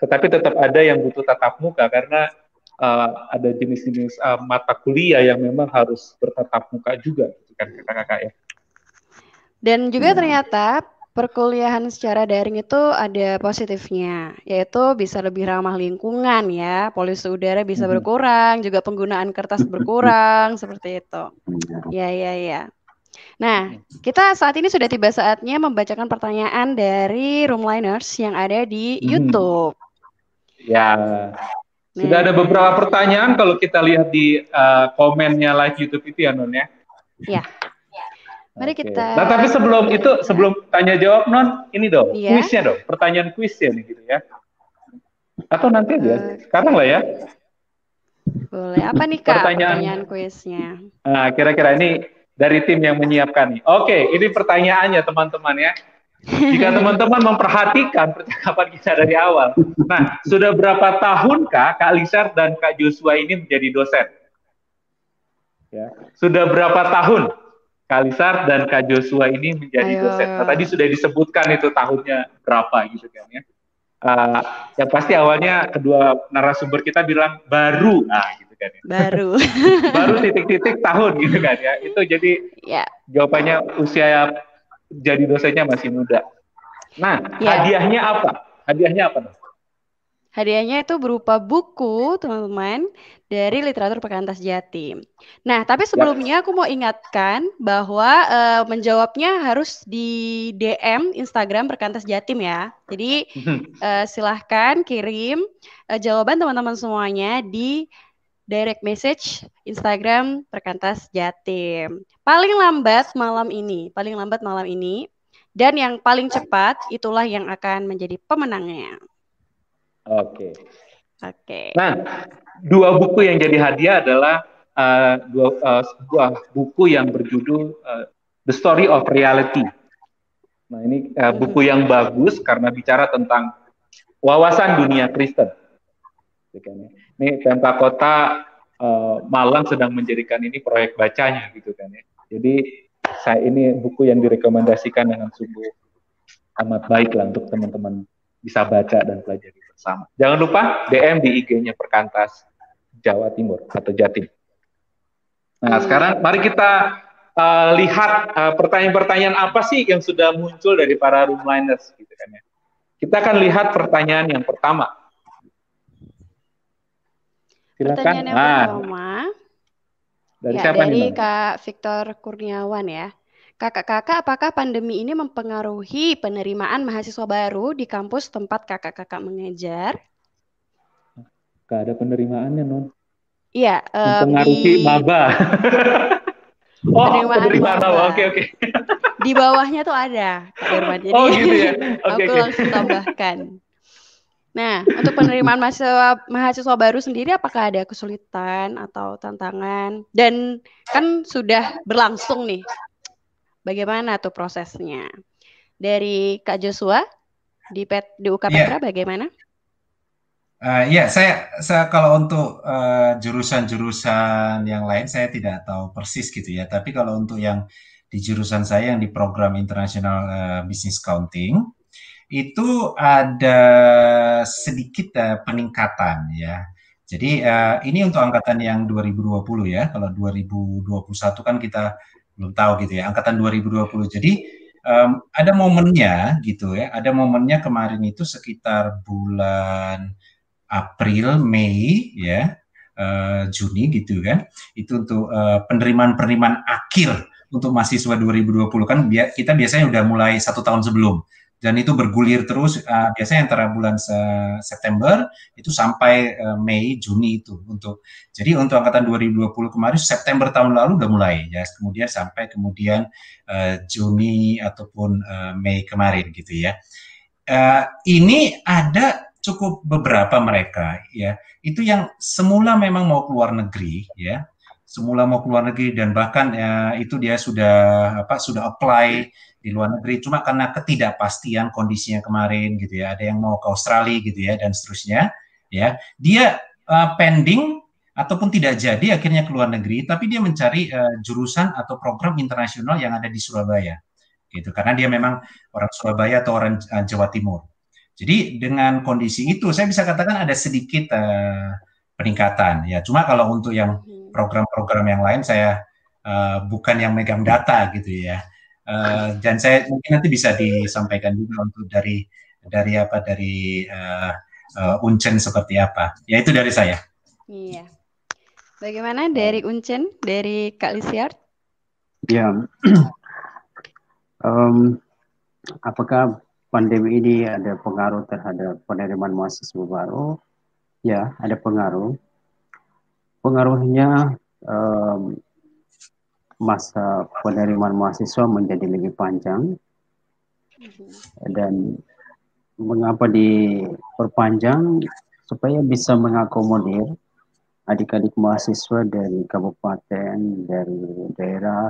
Speaker 1: tetapi tetap ada yang butuh tatap muka karena uh, ada jenis-jenis uh, mata kuliah yang memang harus bertatap muka juga gitu kan kakak-kakak ya.
Speaker 2: Dan juga hmm. ternyata perkuliahan secara daring itu ada positifnya, yaitu bisa lebih ramah lingkungan ya, polusi udara bisa hmm. berkurang, juga penggunaan kertas berkurang seperti itu. Ya ya ya. Nah, kita saat ini sudah tiba saatnya membacakan pertanyaan dari Roomliners yang ada di YouTube.
Speaker 1: Ya. Sudah ada beberapa pertanyaan kalau kita lihat di uh, komennya live YouTube itu ya Non ya.
Speaker 2: Ya. Mari kita
Speaker 1: Nah, tapi sebelum itu sebelum tanya jawab Non, ini dong,
Speaker 2: Iya.
Speaker 1: kuisnya dong, pertanyaan kuisnya nih gitu ya. Atau nanti aja,
Speaker 2: Oke.
Speaker 1: sekarang lah ya.
Speaker 2: boleh apa nih Kak
Speaker 1: Pertanyaan-
Speaker 2: pertanyaan kuisnya?
Speaker 1: Nah, kira-kira ini dari tim yang menyiapkan nih. Oke, ini pertanyaannya teman-teman ya. Jika teman-teman memperhatikan percakapan kita dari awal. Nah, sudah berapa tahun Kak Lisar dan Kak Joshua ini menjadi dosen? Ya. Sudah berapa tahun Kak Lisar dan Kak Joshua ini menjadi
Speaker 2: Ayo.
Speaker 1: dosen? Nah, tadi sudah disebutkan itu tahunnya berapa gitu kan ya. Eh, yang pasti awalnya kedua narasumber kita bilang baru, nah gitu kan ya.
Speaker 2: Baru.
Speaker 1: Baru titik-titik tahun gitu kan ya. Itu jadi
Speaker 2: ya.
Speaker 1: jawabannya usia jadi dosennya masih muda. Nah,
Speaker 2: Ya.
Speaker 1: hadiahnya apa? Hadiahnya apa?
Speaker 2: Hadiahnya itu berupa buku, teman-teman, dari literatur Perkantas Jatim. Nah, tapi sebelumnya aku mau ingatkan bahwa eh, menjawabnya harus di DM Instagram Perkantas Jatim ya. Jadi eh, silahkan kirim eh, jawaban teman-teman semuanya di direct message Instagram Perkantas Jatim. Paling lambat malam ini, paling lambat malam ini. Dan yang paling cepat itulah yang akan menjadi pemenangnya.
Speaker 1: Oke.
Speaker 2: Oke.
Speaker 1: Nah, dua buku yang jadi hadiah adalah uh, dua uh, sebuah buku yang berjudul uh, The Story of Reality. Nah, ini uh, buku yang bagus karena bicara tentang wawasan dunia Kristen. Gitu kan ya. Ini Pemka Kota uh, Malang sedang menjadikan ini proyek bacanya gitu kan ya. Jadi saya ini buku yang direkomendasikan dengan sungguh amat baik lah untuk teman-teman bisa baca dan pelajari bersama. Jangan lupa DM di IG-nya Perkantas Jawa Timur atau Jatim. Nah, sekarang mari kita uh, lihat uh, pertanyaan-pertanyaan apa sih yang sudah muncul dari para roomliners gitu kan ya. Kita akan lihat pertanyaan yang pertama. Silakan.
Speaker 2: Pertanyaan yang
Speaker 1: Nah,
Speaker 2: pertama,
Speaker 1: dari
Speaker 2: ya
Speaker 1: siapa
Speaker 2: dari
Speaker 1: nih? Bang?
Speaker 2: Kak Victor Kurniawan ya. Kakak-kakak, apakah pandemi ini mempengaruhi penerimaan mahasiswa baru di kampus tempat kakak-kakak mengajar?
Speaker 1: Gak ada penerimaannya, Non.
Speaker 2: Iya, em,
Speaker 1: Mempengaruhi
Speaker 2: di,
Speaker 1: maba. oh,
Speaker 2: Penerimaan
Speaker 1: penerimaan
Speaker 2: maba.
Speaker 1: Oke, oke.
Speaker 2: di bawahnya tuh ada, Kak Irman. Jadi
Speaker 1: Oh, gitu ya. Oke,
Speaker 2: aku
Speaker 1: oke.
Speaker 2: langsung tambahkan. Nah, untuk penerimaan mahasiswa mahasiswa baru sendiri apakah ada kesulitan atau tantangan? Dan kan sudah berlangsung nih. Bagaimana tuh prosesnya? Dari Kak Joshua di Pet di UK. Petra bagaimana?
Speaker 4: Eh, ya, saya, saya kalau untuk eh, jurusan-jurusan yang lain saya tidak tahu persis gitu ya. Tapi kalau untuk yang di jurusan saya yang di program internasional eh, business counting itu ada sedikit eh, peningkatan ya. Jadi eh, ini untuk angkatan yang 2020 ya. Kalau 2021 kan kita belum tahu gitu ya. Angkatan 2020. Jadi em, ada momennya gitu ya. Ada momennya kemarin itu sekitar bulan April, Mei, ya, eh, Juni gitu kan. Itu untuk eh, penerimaan-penerimaan akhir untuk mahasiswa 2020 kan kita biasanya udah mulai satu tahun sebelum dan itu bergulir terus eh, biasanya antara bulan se- September itu sampai eh, Mei Juni itu untuk jadi untuk angkatan 2020 kemarin September tahun lalu udah mulai ya. Kemudian sampai kemudian eh, Juni ataupun eh, Mei kemarin gitu ya. Eh, ini ada cukup beberapa mereka ya. Itu yang semula memang mau keluar negeri ya. Semula mau keluar negeri dan bahkan ya, itu dia sudah apa sudah apply di luar negeri cuma karena ketidakpastian kondisinya kemarin gitu ya ada yang mau ke Australia gitu ya dan seterusnya ya dia uh, pending ataupun tidak jadi akhirnya ke luar negeri tapi dia mencari uh, jurusan atau program internasional yang ada di Surabaya gitu karena dia memang orang Surabaya atau orang uh, Jawa Timur jadi dengan kondisi itu saya bisa katakan ada sedikit uh, peningkatan ya. Cuma kalau untuk yang
Speaker 2: Hmm.
Speaker 4: program-program yang lain saya uh, bukan yang megang data gitu ya. Uh, dan saya mungkin nanti bisa disampaikan juga untuk dari dari apa dari uh, uh, Uncen seperti apa. Ya itu dari saya.
Speaker 2: Iya. Bagaimana dari Uncen, dari Kak Lisiar?
Speaker 3: Ya, Em, apakah pandemi ini ada pengaruh terhadap penerimaan mahasiswa baru? Ya, ada pengaruh. Pengaruhnya um, masa penerimaan mahasiswa menjadi lebih panjang dan mengapa diperpanjang supaya bisa mengakomodir adik-adik mahasiswa dari kabupaten, dari daerah,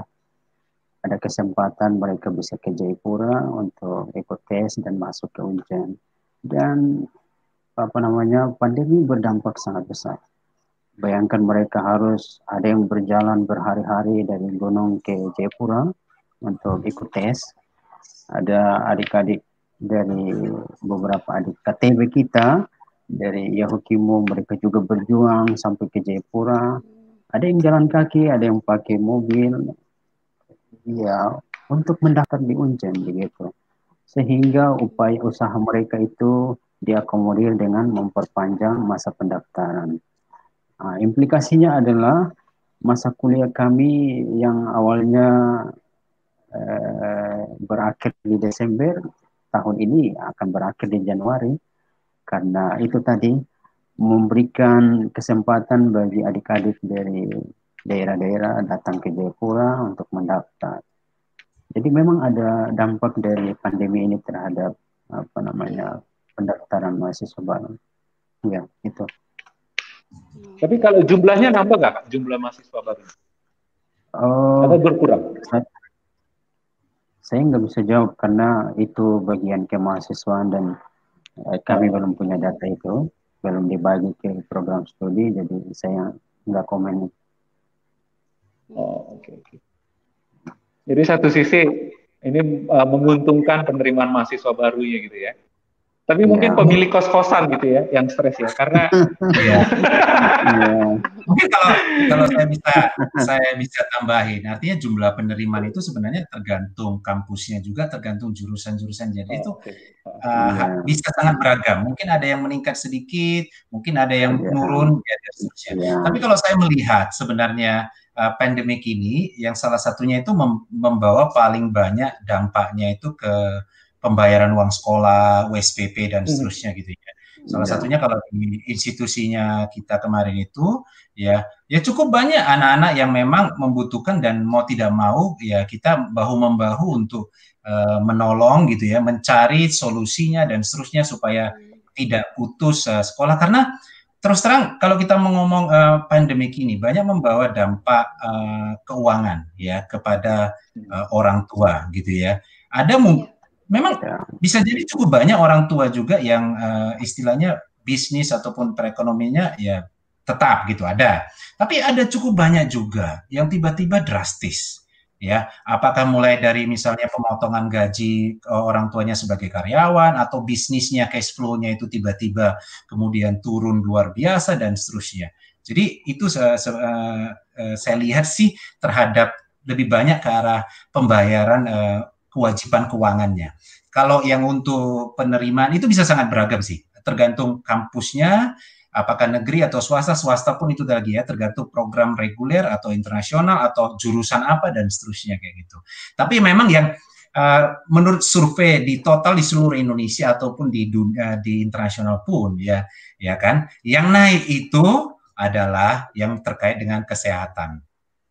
Speaker 3: ada kesempatan mereka bisa ke Jayapura untuk ikut tes dan masuk ke ujian. Dan apa namanya pandemi berdampak sangat besar. Bayangkan mereka harus ada yang berjalan berhari-hari dari gunung ke Jayapura untuk ikut tes. Ada adik-adik dari beberapa adik KTB kita dari Yahukimo mereka juga berjuang sampai ke Jayapura. Ada yang jalan kaki, ada yang pakai mobil. Ya, untuk mendaftar di Unjen begitu. Sehingga upaya usaha mereka itu diakomodir dengan memperpanjang masa pendaftaran. Nah, implikasinya adalah masa kuliah kami yang awalnya eh, berakhir di Desember tahun ini akan berakhir di Januari karena itu tadi memberikan kesempatan bagi adik-adik dari daerah-daerah datang ke Jayapura untuk mendaftar. Jadi memang ada dampak dari pandemi ini terhadap apa namanya pendaftaran mahasiswa baru. Ya, itu.
Speaker 1: Tapi kalau jumlahnya nambah nggak jumlah mahasiswa baru?
Speaker 3: Oh,
Speaker 1: Atau berkurang?
Speaker 3: Saya, saya nggak bisa jawab karena itu bagian kemahasiswaan dan eh, kami belum punya data itu, belum dibagi ke program studi, jadi saya nggak komen.
Speaker 1: Oh, oke okay, oke. Okay. Jadi satu sisi ini uh, menguntungkan penerimaan mahasiswa baru ya gitu ya. Tapi ya. mungkin pemilik kos-kosan gitu ya, yang stres ya, karena ya.
Speaker 4: ya. mungkin kalau kalau saya bisa saya bisa tambahin, artinya jumlah penerimaan itu sebenarnya tergantung kampusnya juga, tergantung jurusan-jurusan. Jadi itu uh, ya. bisa sangat beragam. Mungkin ada yang meningkat sedikit, mungkin ada yang ya. menurun, ya, ya. Tapi kalau saya melihat sebenarnya uh, pandemik ini, yang salah satunya itu mem membawa paling banyak dampaknya itu ke pembayaran uang sekolah, USPP dan hmm. seterusnya gitu ya. Salah ya. satunya kalau di institusinya kita kemarin itu ya ya cukup banyak anak-anak yang memang membutuhkan dan mau tidak mau ya kita bahu membahu untuk uh, menolong gitu ya, mencari solusinya dan seterusnya supaya hmm. tidak putus uh, sekolah karena terus terang kalau kita mengomong uh, pandemik ini banyak membawa dampak uh, keuangan ya kepada uh, orang tua gitu ya. Ada mungkin memang ya. bisa jadi cukup banyak orang tua juga yang uh, istilahnya bisnis ataupun perekonomiannya ya tetap gitu ada. Tapi ada cukup banyak juga yang tiba-tiba drastis ya. Apakah mulai dari misalnya pemotongan gaji orang tuanya sebagai karyawan atau bisnisnya cash flow-nya itu tiba-tiba kemudian turun luar biasa dan seterusnya. Jadi itu saya, uh, saya lihat sih terhadap lebih banyak ke arah pembayaran kewajiban keuangannya. Kalau yang untuk penerimaan itu bisa sangat beragam sih, tergantung kampusnya, apakah negeri atau swasta, swasta pun itu lagi ya, tergantung program reguler atau internasional atau jurusan apa dan seterusnya kayak gitu. Tapi memang yang uh, menurut survei di total di seluruh Indonesia ataupun di dunia di internasional pun ya, ya kan, yang naik itu adalah yang terkait dengan kesehatan,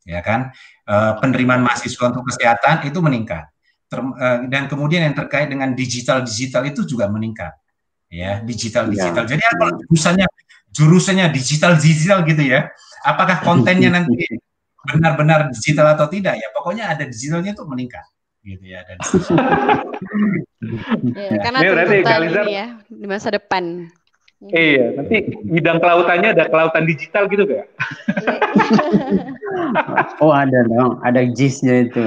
Speaker 4: ya kan, uh, penerimaan mahasiswa untuk kesehatan itu meningkat ter, uh, dan kemudian yang terkait dengan digital digital itu juga meningkat ya digital digital ya. jadi kalau jurusannya jurusannya digital digital gitu ya apakah kontennya nanti benar-benar digital atau tidak ya pokoknya ada digitalnya itu meningkat gitu ya dan
Speaker 2: ya, karena ini berarti ini ya di masa depan
Speaker 1: Iya, nanti bidang kelautannya ada kelautan digital gitu gak?
Speaker 3: oh ada dong, ada JIS-nya itu.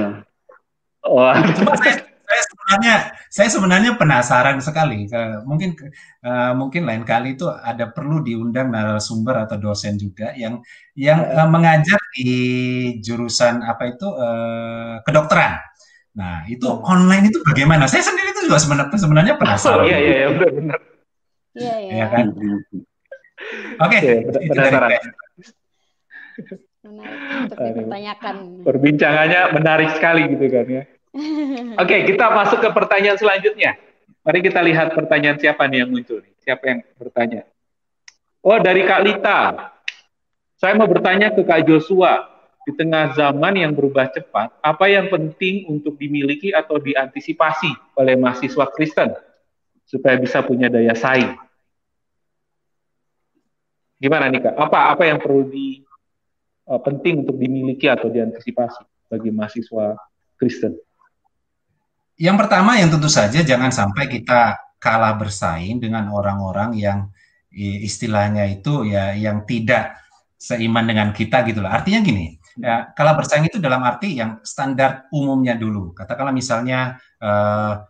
Speaker 4: Oh. Cuma saya, saya sebenarnya saya sebenarnya penasaran sekali. Mungkin uh, mungkin lain kali itu ada perlu diundang narasumber atau dosen juga yang yang uh, mengajar di jurusan apa itu uh, kedokteran. Nah, itu oh. online itu bagaimana? Saya sendiri itu juga sebenarnya sebenarnya penasaran.
Speaker 1: Oh, iya iya benar benar.
Speaker 2: Iya iya.
Speaker 4: Ya kan? Oke, okay, ya, penasaran.
Speaker 2: Menarik untuk dipertanyakan.
Speaker 1: Perbincangannya menarik sekali gitu kan ya. Oke, okay, kita masuk ke pertanyaan selanjutnya. Mari kita lihat pertanyaan siapa nih yang muncul nih. Siapa yang bertanya? Oh, dari Kak Lita. Saya mau bertanya ke Kak Joshua, di tengah zaman yang berubah cepat, apa yang penting untuk dimiliki atau diantisipasi oleh mahasiswa Kristen supaya bisa punya daya saing? Gimana nih Kak? Apa apa yang perlu di uh, penting untuk dimiliki atau diantisipasi bagi mahasiswa Kristen?
Speaker 4: Yang pertama yang tentu saja jangan sampai kita kalah bersaing dengan orang-orang yang istilahnya itu ya yang tidak seiman dengan kita gitu loh. Artinya gini, ya, kalah bersaing itu dalam arti yang standar umumnya dulu. Katakanlah misalnya uh,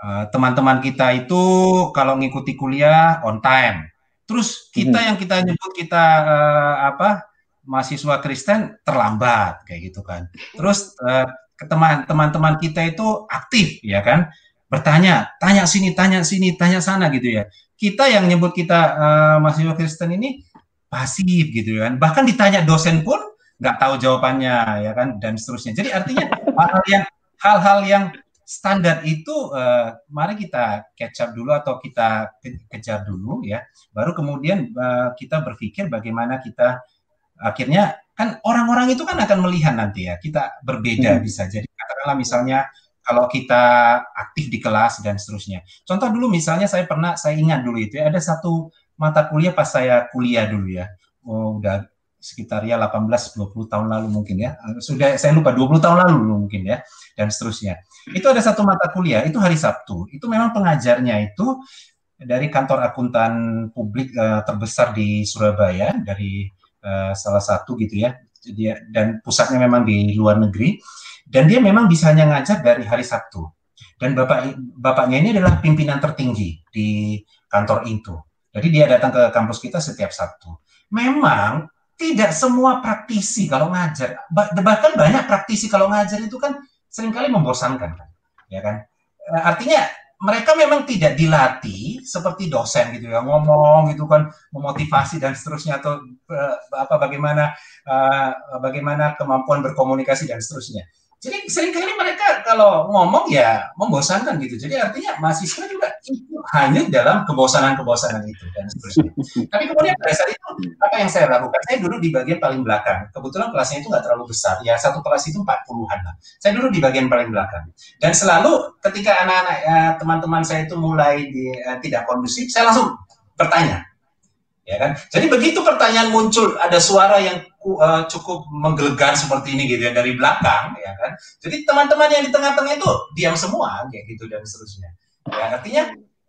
Speaker 4: uh, teman-teman kita itu kalau ngikuti kuliah on time, terus kita hmm. yang kita nyebut kita uh, apa mahasiswa Kristen terlambat kayak gitu kan. Terus ke teman-teman kita itu aktif ya kan. Bertanya tanya sini tanya sini tanya sana gitu ya. Kita yang nyebut kita uh, mahasiswa Kristen ini pasif gitu kan. Bahkan ditanya dosen pun nggak tahu jawabannya ya kan dan seterusnya. Jadi artinya hal-hal yang yang standar itu uh, mari kita catch up dulu atau kita kejar dulu ya. Baru kemudian uh, kita berpikir bagaimana kita akhirnya kan orang-orang itu kan akan melihat nanti ya kita berbeda hmm. bisa jadi katakanlah misalnya kalau kita aktif di kelas dan seterusnya. Contoh dulu misalnya saya pernah saya ingat dulu itu ya ada satu mata kuliah pas saya kuliah dulu ya. Oh, udah sekitar ya 18 20 tahun lalu mungkin ya. Sudah saya lupa 20 tahun lalu mungkin ya dan seterusnya. Itu ada satu mata kuliah itu hari Sabtu. Itu memang pengajarnya itu dari kantor akuntan publik uh, terbesar di Surabaya dari Eh, salah satu gitu ya. Dia dan pusatnya memang di luar negeri. Dan dia memang bisa hanya ngajar dari hari Sabtu. Dan bapak bapaknya ini adalah pimpinan tertinggi di kantor itu. Jadi dia datang ke kampus kita setiap Sabtu. Memang tidak semua praktisi kalau ngajar. Bahkan banyak praktisi kalau ngajar itu kan sering kali membosankan kan? Ya kan? Eh, artinya mereka memang tidak dilatih seperti dosen gitu ya ngomong gitu kan memotivasi dan seterusnya atau uh, apa bagaimana uh, bagaimana kemampuan berkomunikasi dan seterusnya. Jadi sering kali mereka kalau ngomong ya membosankan gitu. Jadi artinya mahasiswa juga hanya dalam kebosanan-kebosanan itu dan seterusnya. Tapi kemudian pada saat itu apa yang saya lakukan? Saya duduk di bagian paling belakang. Kebetulan kelasnya itu nggak terlalu besar. Ya satu kelas itu 40-an lah. Saya duduk di bagian paling belakang. Dan selalu ketika anak-anak ya, teman-teman saya itu mulai di, uh, tidak kondusif, saya langsung bertanya ya kan? Jadi begitu pertanyaan muncul, ada suara yang uh, cukup menggelegar seperti ini gitu ya dari belakang, ya kan? Jadi teman-teman yang di tengah-tengah itu diam semua, kayak gitu dan seterusnya. Ya, artinya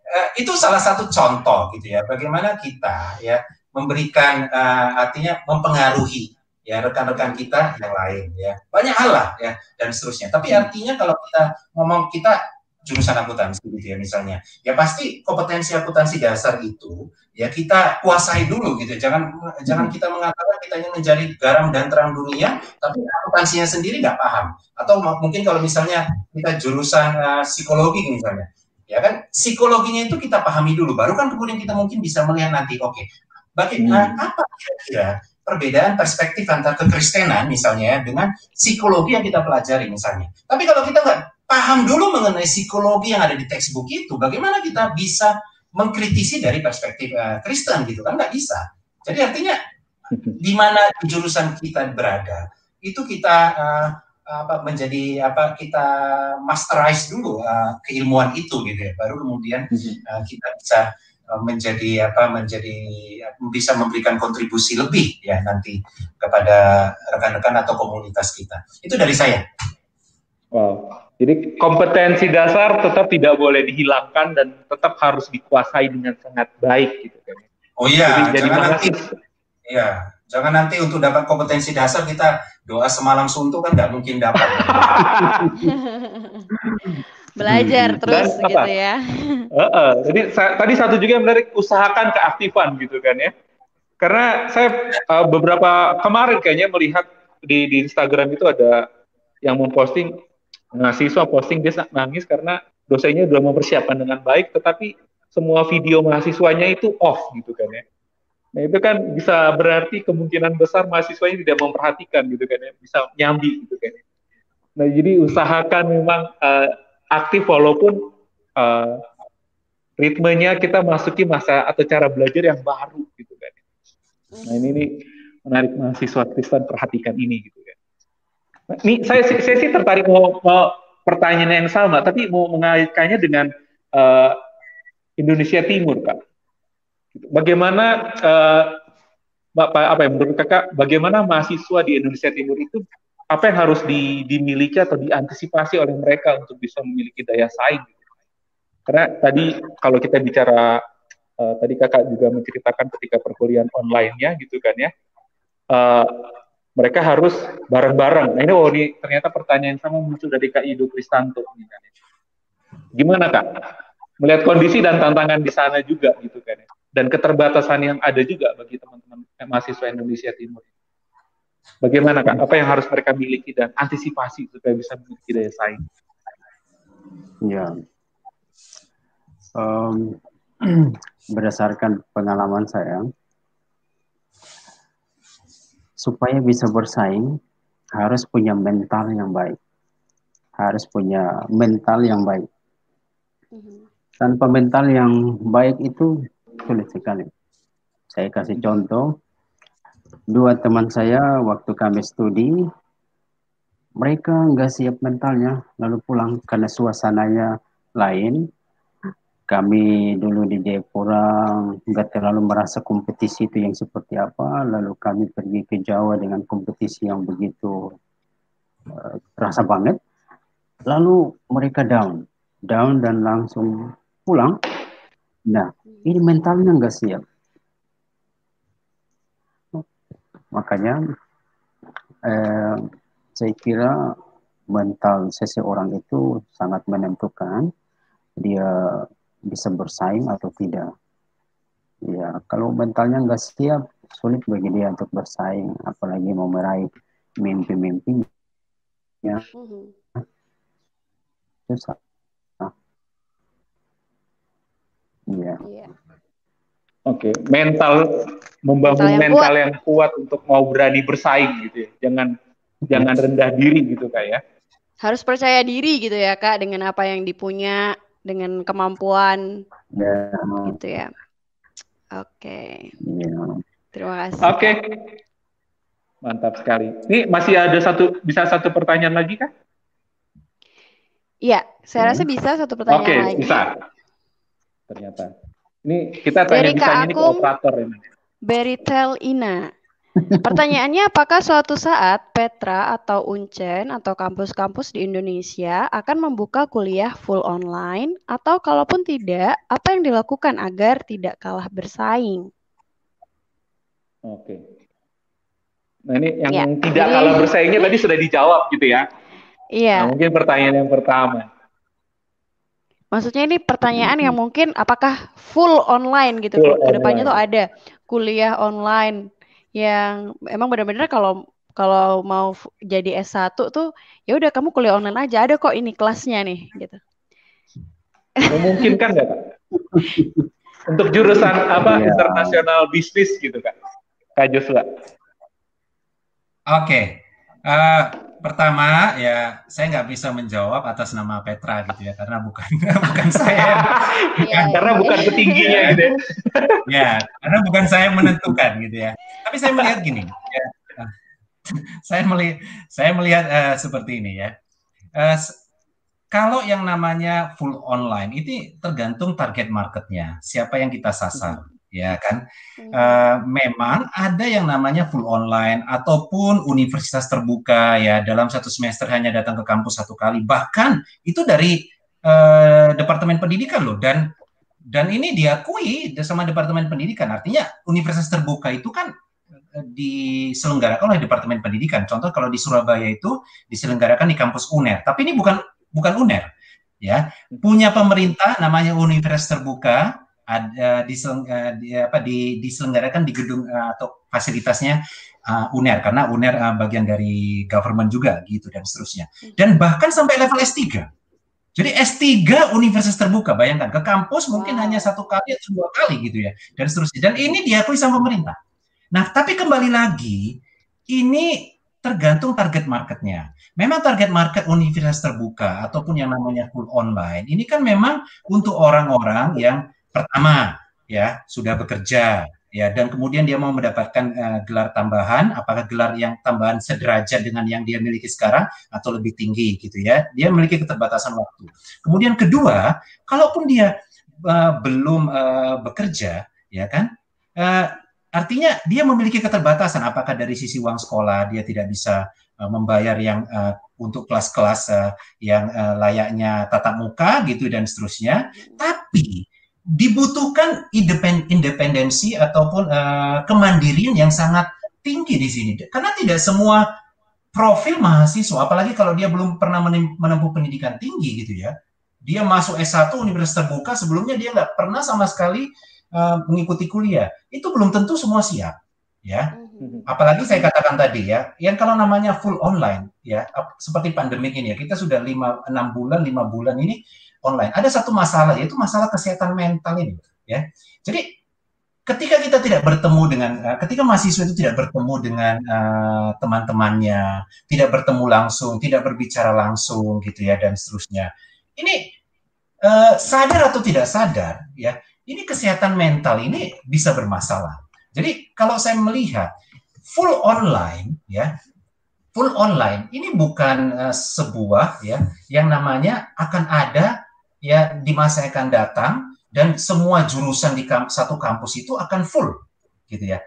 Speaker 4: uh, itu salah satu contoh gitu ya, bagaimana kita ya memberikan uh, artinya mempengaruhi ya rekan-rekan kita yang lain ya banyak hal lah ya dan seterusnya tapi artinya kalau kita ngomong kita jurusan akuntansi gitu ya misalnya. Ya pasti kompetensi akuntansi dasar itu ya kita kuasai dulu gitu jangan jangan kita mengatakan kita ingin menjadi garam dan terang dunia tapi akuntansinya sendiri nggak paham. Atau mungkin kalau misalnya kita jurusan uh, psikologi misalnya ya kan? Psikologinya itu kita pahami dulu baru kan kemudian kita mungkin bisa melihat nanti oke okay, bagaimana hmm. apa kira-kira perbedaan perspektif antara kekristenan misalnya ya, dengan psikologi yang kita pelajari misalnya. Tapi kalau kita nggak paham dulu mengenai psikologi yang ada di textbook itu, bagaimana kita bisa mengkritisi dari perspektif uh, Kristen gitu kan nggak bisa. Jadi artinya di mana jurusan kita berada itu kita uh, apa menjadi apa kita masterize dulu uh, keilmuan itu gitu ya baru kemudian uh, kita bisa menjadi apa menjadi bisa memberikan kontribusi lebih ya nanti kepada rekan-rekan atau komunitas kita itu dari saya.
Speaker 1: Wow. Jadi kompetensi dasar tetap tidak boleh dihilangkan dan tetap harus dikuasai dengan sangat baik gitu kan.
Speaker 4: Oh iya, jadi, jangan nanti iya, jangan nanti untuk dapat kompetensi dasar kita doa semalam suntuk kan nggak mungkin dapat.
Speaker 2: Belajar hmm. terus dan, gitu apa? ya.
Speaker 1: Uh, uh, jadi sa tadi satu juga yang menarik usahakan keaktifan gitu kan ya. Karena saya uh, beberapa kemarin kayaknya melihat di, di Instagram itu ada yang memposting mahasiswa posting dia nangis karena dosennya sudah mempersiapkan dengan baik, tetapi semua video mahasiswanya itu off gitu kan ya. Nah itu kan bisa berarti kemungkinan besar mahasiswanya tidak memperhatikan gitu kan ya, bisa nyambi gitu kan ya. Nah jadi usahakan memang uh, aktif walaupun uh, ritmenya kita masuki masa atau cara belajar yang baru gitu kan. Ya. Nah ini nih menarik mahasiswa Kristen perhatikan ini gitu ini saya, saya sih tertarik mau, mau pertanyaan yang sama, tapi mau mengaitkannya dengan uh, Indonesia Timur, kak. Bagaimana uh, apa ya menurut kakak bagaimana mahasiswa di Indonesia Timur itu apa yang harus di, dimiliki atau diantisipasi oleh mereka untuk bisa memiliki daya saing? Karena tadi kalau kita bicara uh, tadi kakak juga menceritakan ketika perkuliahan online-nya gitu kan ya, uh, mereka harus bareng-bareng. Nah ini oh ini ternyata pertanyaan sama muncul dari Kak Ido Kristanto. Gimana kak? Melihat kondisi dan tantangan di sana juga gitu kan ya dan keterbatasan yang ada juga bagi teman-teman mahasiswa Indonesia Timur. Bagaimana kak? Apa yang harus mereka miliki dan antisipasi supaya bisa memiliki daya saing?
Speaker 3: Ya, um, berdasarkan pengalaman saya, supaya bisa bersaing harus punya mental yang baik, harus punya mental yang baik. Mhm. Tanpa mental yang baik itu sulit sekali. Saya kasih contoh, dua teman saya waktu kami studi, mereka nggak siap mentalnya, lalu pulang karena suasananya lain. Kami dulu di Jayapura nggak terlalu merasa kompetisi itu yang seperti apa, lalu kami pergi ke Jawa dengan kompetisi yang begitu uh, terasa banget. Lalu mereka down, down dan langsung pulang. Nah, ini mentalnya nggak siap. Makanya eh, saya kira mental seseorang itu sangat menentukan dia bisa bersaing atau tidak. Ya, kalau mentalnya nggak siap, sulit bagi dia untuk bersaing, apalagi mau meraih mimpi-mimpinya. Mm-hmm. Susah.
Speaker 1: Iya. iya. Oke, okay. mental membangun mental, yang, mental kuat. yang kuat untuk mau berani bersaing gitu ya. Jangan jangan rendah diri gitu kak ya.
Speaker 2: Harus percaya diri gitu ya kak dengan apa yang dipunya, dengan kemampuan yeah. gitu ya. Oke. Okay. Ya. Yeah. Terima kasih.
Speaker 1: Oke. Okay. Mantap sekali. Ini masih ada satu bisa satu pertanyaan lagi kak?
Speaker 2: Iya, saya hmm. rasa bisa satu pertanyaan okay, lagi.
Speaker 1: Oke, bisa ternyata. Ini kita tanya bisa ini ke operator ini.
Speaker 2: Beritel Ina. Pertanyaannya apakah suatu saat Petra atau Uncen atau kampus-kampus di Indonesia akan membuka kuliah full online atau kalaupun tidak, apa yang dilakukan agar tidak kalah bersaing?
Speaker 1: Oke. Nah ini yang ya, tidak kalah bersaingnya tadi sudah dijawab gitu ya.
Speaker 2: Iya.
Speaker 1: Nah, mungkin pertanyaan yang pertama.
Speaker 2: Maksudnya ini pertanyaan yang mungkin apakah full online gitu full ke depannya tuh ada kuliah online yang emang benar-benar kalau kalau mau jadi S1 tuh ya udah kamu kuliah online aja ada kok ini kelasnya nih gitu.
Speaker 1: Memungkinkan nggak kak? Untuk jurusan apa yeah. internasional bisnis gitu kak? Kak Joshua. Oke,
Speaker 4: okay. Uh, eh, pertama ya saya nggak bisa menjawab atas nama Petra gitu ya karena bukan bukan saya
Speaker 1: ya, karena bukan petingginya gitu ya.
Speaker 4: ya karena bukan saya menentukan gitu ya. Tapi saya melihat gini ya saya melihat saya melihat uh, seperti ini ya. Uh, kalau yang namanya full online itu tergantung target marketnya siapa yang kita sasar ya kan. Hmm. Uh, memang ada yang namanya full online ataupun universitas terbuka ya dalam satu semester hanya datang ke kampus satu kali. Bahkan itu dari uh, departemen pendidikan loh. Dan dan ini diakui sama departemen pendidikan. Artinya universitas terbuka itu kan eh, diselenggarakan oleh departemen pendidikan. Contoh kalau di Surabaya itu diselenggarakan di kampus UNER. Tapi ini bukan bukan UNER ya. Punya pemerintah namanya universitas terbuka ada diseleng, uh, di, apa, di, diselenggarakan di gedung uh, atau fasilitasnya uh, UNER karena UNER uh, bagian dari government juga gitu dan seterusnya. Dan bahkan sampai level S3. Jadi S3 universitas terbuka, bayangkan ke kampus mungkin wow. hanya satu kali atau dua kali gitu ya dan seterusnya. Dan ini diakui sama pemerintah. Nah, tapi kembali lagi ini tergantung target marketnya. Memang target market universitas terbuka ataupun yang namanya full online ini kan memang untuk orang-orang yang pertama ya sudah bekerja ya dan kemudian dia mau mendapatkan uh, gelar tambahan. Apakah gelar yang tambahan sederajat dengan yang dia miliki sekarang atau lebih tinggi gitu ya? Dia memiliki keterbatasan waktu. Kemudian kedua kalaupun dia uh, belum uh, bekerja ya kan uh, artinya dia memiliki keterbatasan. Apakah dari sisi uang sekolah dia tidak bisa uh, membayar yang uh, untuk kelas-kelas uh, yang uh, layaknya tatap muka gitu dan seterusnya. Tapi dibutuhkan independensi ataupun uh, kemandirian yang sangat tinggi di sini. Karena tidak semua profil mahasiswa apalagi kalau dia belum pernah menempuh pendidikan tinggi gitu ya dia masuk S1 universitas terbuka sebelumnya dia nggak pernah sama sekali uh, mengikuti kuliah. Itu belum tentu semua siap ya. Mhm. apalagi saya katakan tadi ya yang kalau namanya full online ya seperti pandemik ini ya kita sudah lima enam bulan lima bulan ini online. Ada satu masalah yaitu masalah kesehatan mental ini, ya. Jadi ketika kita tidak bertemu dengan uh, ketika mahasiswa itu tidak bertemu dengan uh, teman-temannya, tidak bertemu langsung, tidak berbicara langsung gitu ya dan seterusnya. Ini uh, sadar atau tidak sadar ya, ini kesehatan mental ini bisa bermasalah. Jadi kalau saya melihat full online ya, full online ini bukan uh, sebuah ya yang namanya akan ada ya di masa yang akan datang dan semua jurusan di kamp satu kampus itu akan full gitu ya.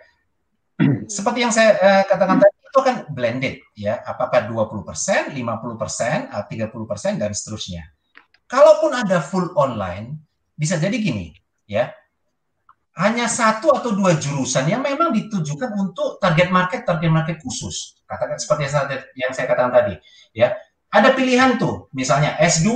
Speaker 4: Seperti yang saya uh, katakan tadi itu kan blended ya, apakah 20%, 50%, 30% dan seterusnya. Kalaupun ada full online bisa jadi gini ya. Hanya satu atau dua jurusan yang memang ditujukan untuk target market target market khusus. Katakan seperti yang saya katakan tadi ya. Ada pilihan tuh, misalnya S2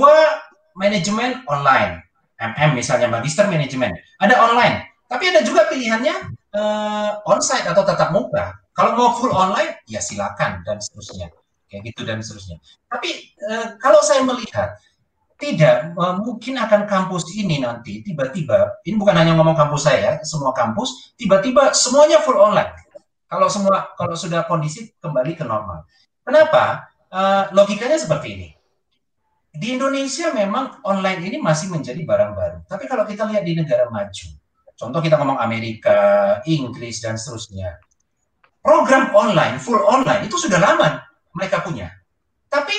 Speaker 4: manajemen online. MM misalnya magister manajemen. Ada online, tapi ada juga pilihannya uh, onsite atau tatap muka. Kalau mau full online, ya silakan dan seterusnya. Kayak gitu dan seterusnya. Tapi uh, kalau saya melihat tidak uh, mungkin akan kampus ini nanti tiba-tiba ini bukan hanya ngomong kampus saya, semua kampus tiba-tiba semuanya full online. Kalau semua kalau sudah kondisi kembali ke normal. Kenapa? Uh, logikanya seperti ini di Indonesia memang online ini masih menjadi barang baru. Tapi kalau kita lihat di negara maju, contoh kita ngomong Amerika, Inggris, dan seterusnya, program online, full online, itu sudah lama mereka punya. Tapi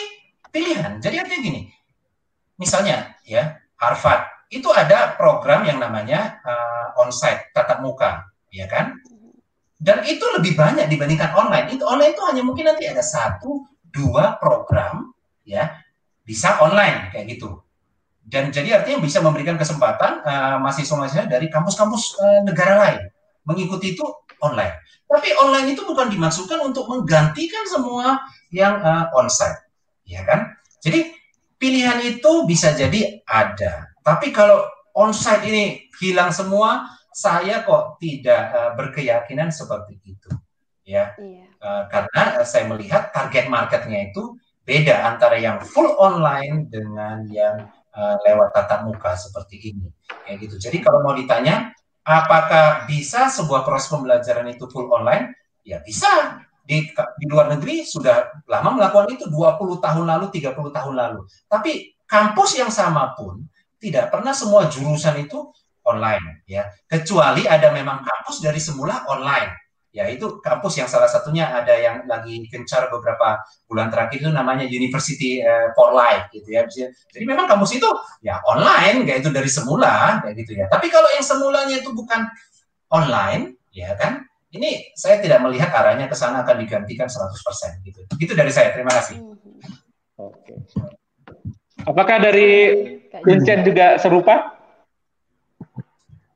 Speaker 4: pilihan, jadi artinya gini, misalnya ya Harvard, itu ada program yang namanya uh, onsite, tatap muka, ya kan? Dan itu lebih banyak dibandingkan online. Itu online itu hanya mungkin nanti ada satu, dua program, ya bisa online kayak gitu. Dan jadi artinya bisa memberikan kesempatan uh, mahasiswa-mahasiswa dari kampus-kampus uh, negara lain mengikuti itu online. Tapi online itu bukan dimaksudkan untuk menggantikan semua yang uh, onsite, ya kan? Jadi pilihan itu bisa jadi ada. Tapi kalau onsite ini hilang semua, saya kok tidak uh, berkeyakinan seperti itu, ya. Iya. Uh, karena saya melihat target marketnya itu beda antara yang full online dengan yang uh, lewat tatap muka seperti ini. Kayak gitu. Jadi kalau mau ditanya, apakah bisa sebuah proses pembelajaran itu full online? Ya bisa. Di, di luar negeri sudah lama melakukan itu 20 tahun lalu, 30 tahun lalu. Tapi kampus yang sama pun tidak pernah semua jurusan itu online ya. Kecuali ada memang kampus dari semula online ya itu kampus yang salah satunya ada yang lagi kencar beberapa bulan terakhir itu namanya University uh, for Life gitu ya. Jadi memang kampus itu ya online kayak itu dari semula kayak gitu ya. Tapi kalau yang semulanya itu bukan online ya kan ini saya tidak melihat arahnya ke sana akan digantikan 100% gitu. Itu dari saya terima kasih.
Speaker 1: Oke. Apakah dari Vincent juga serupa?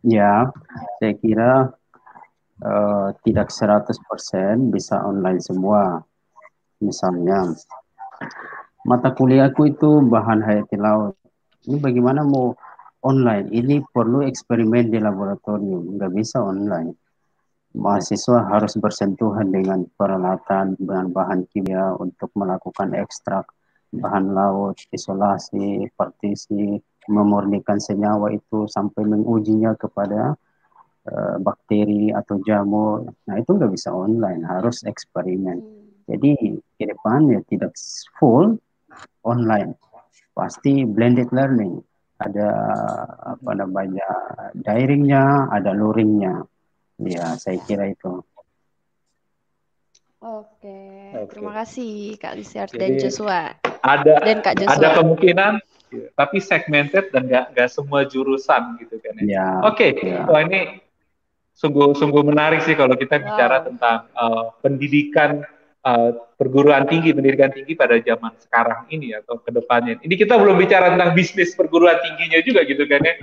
Speaker 3: Ya saya kira uh, tidak 100% bisa online semua. Misalnya, mata kuliahku itu bahan hayati laut. Ini bagaimana mau online? Ini perlu eksperimen di laboratorium, nggak bisa online. Mahasiswa harus bersentuhan dengan peralatan, dengan bahan kimia untuk melakukan ekstrak bahan laut, isolasi, partisi, memurnikan senyawa itu sampai mengujinya kepada Eh, bakteri atau jamur. Nah itu nggak bisa online, harus eksperimen. Hmm. Jadi ke depan ya tidak full online, pasti blended learning. Ada apa namanya dairingnya, ada luringnya. Ya, saya kira itu.
Speaker 2: Oke,
Speaker 1: Oke.
Speaker 2: terima kasih Kak Lisiart
Speaker 1: Jadi,
Speaker 2: dan Joshua
Speaker 1: Ada
Speaker 2: dan Kak Joshua.
Speaker 1: ada kemungkinan tapi segmented dan nggak semua jurusan gitu kan ya.
Speaker 3: Ya.
Speaker 1: Oke,
Speaker 3: ya.
Speaker 1: wah ini sungguh sungguh menarik sih kalau kita
Speaker 2: Wow.
Speaker 1: bicara tentang uh, pendidikan uh, perguruan tinggi, pendidikan tinggi pada zaman sekarang ini atau ke depannya. Ini kita belum bicara tentang bisnis perguruan tingginya juga gitu kan ya.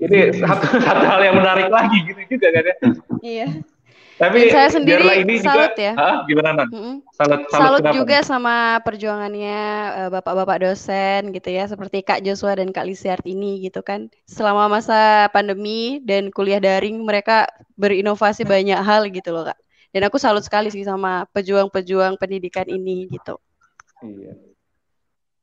Speaker 1: Ini satu satu hal yang menarik lagi gitu juga kan ya.
Speaker 2: Iya.
Speaker 1: Tapi
Speaker 2: Dan saya sendiri
Speaker 1: ini
Speaker 2: salut
Speaker 1: juga,
Speaker 2: ya.
Speaker 1: Hah, gimana Nan?
Speaker 2: Mm-mm.
Speaker 1: Salut, salut,
Speaker 2: Salut
Speaker 1: kenapa,
Speaker 2: juga
Speaker 1: Nan?
Speaker 2: sama perjuangannya eh, bapak-bapak dosen gitu ya, seperti Kak Joshua dan Kak Lisiart ini gitu kan. Selama masa pandemi dan kuliah daring mereka berinovasi banyak hal gitu loh Kak. Dan aku salut sekali sih sama pejuang-pejuang pendidikan ini gitu.
Speaker 1: Iya.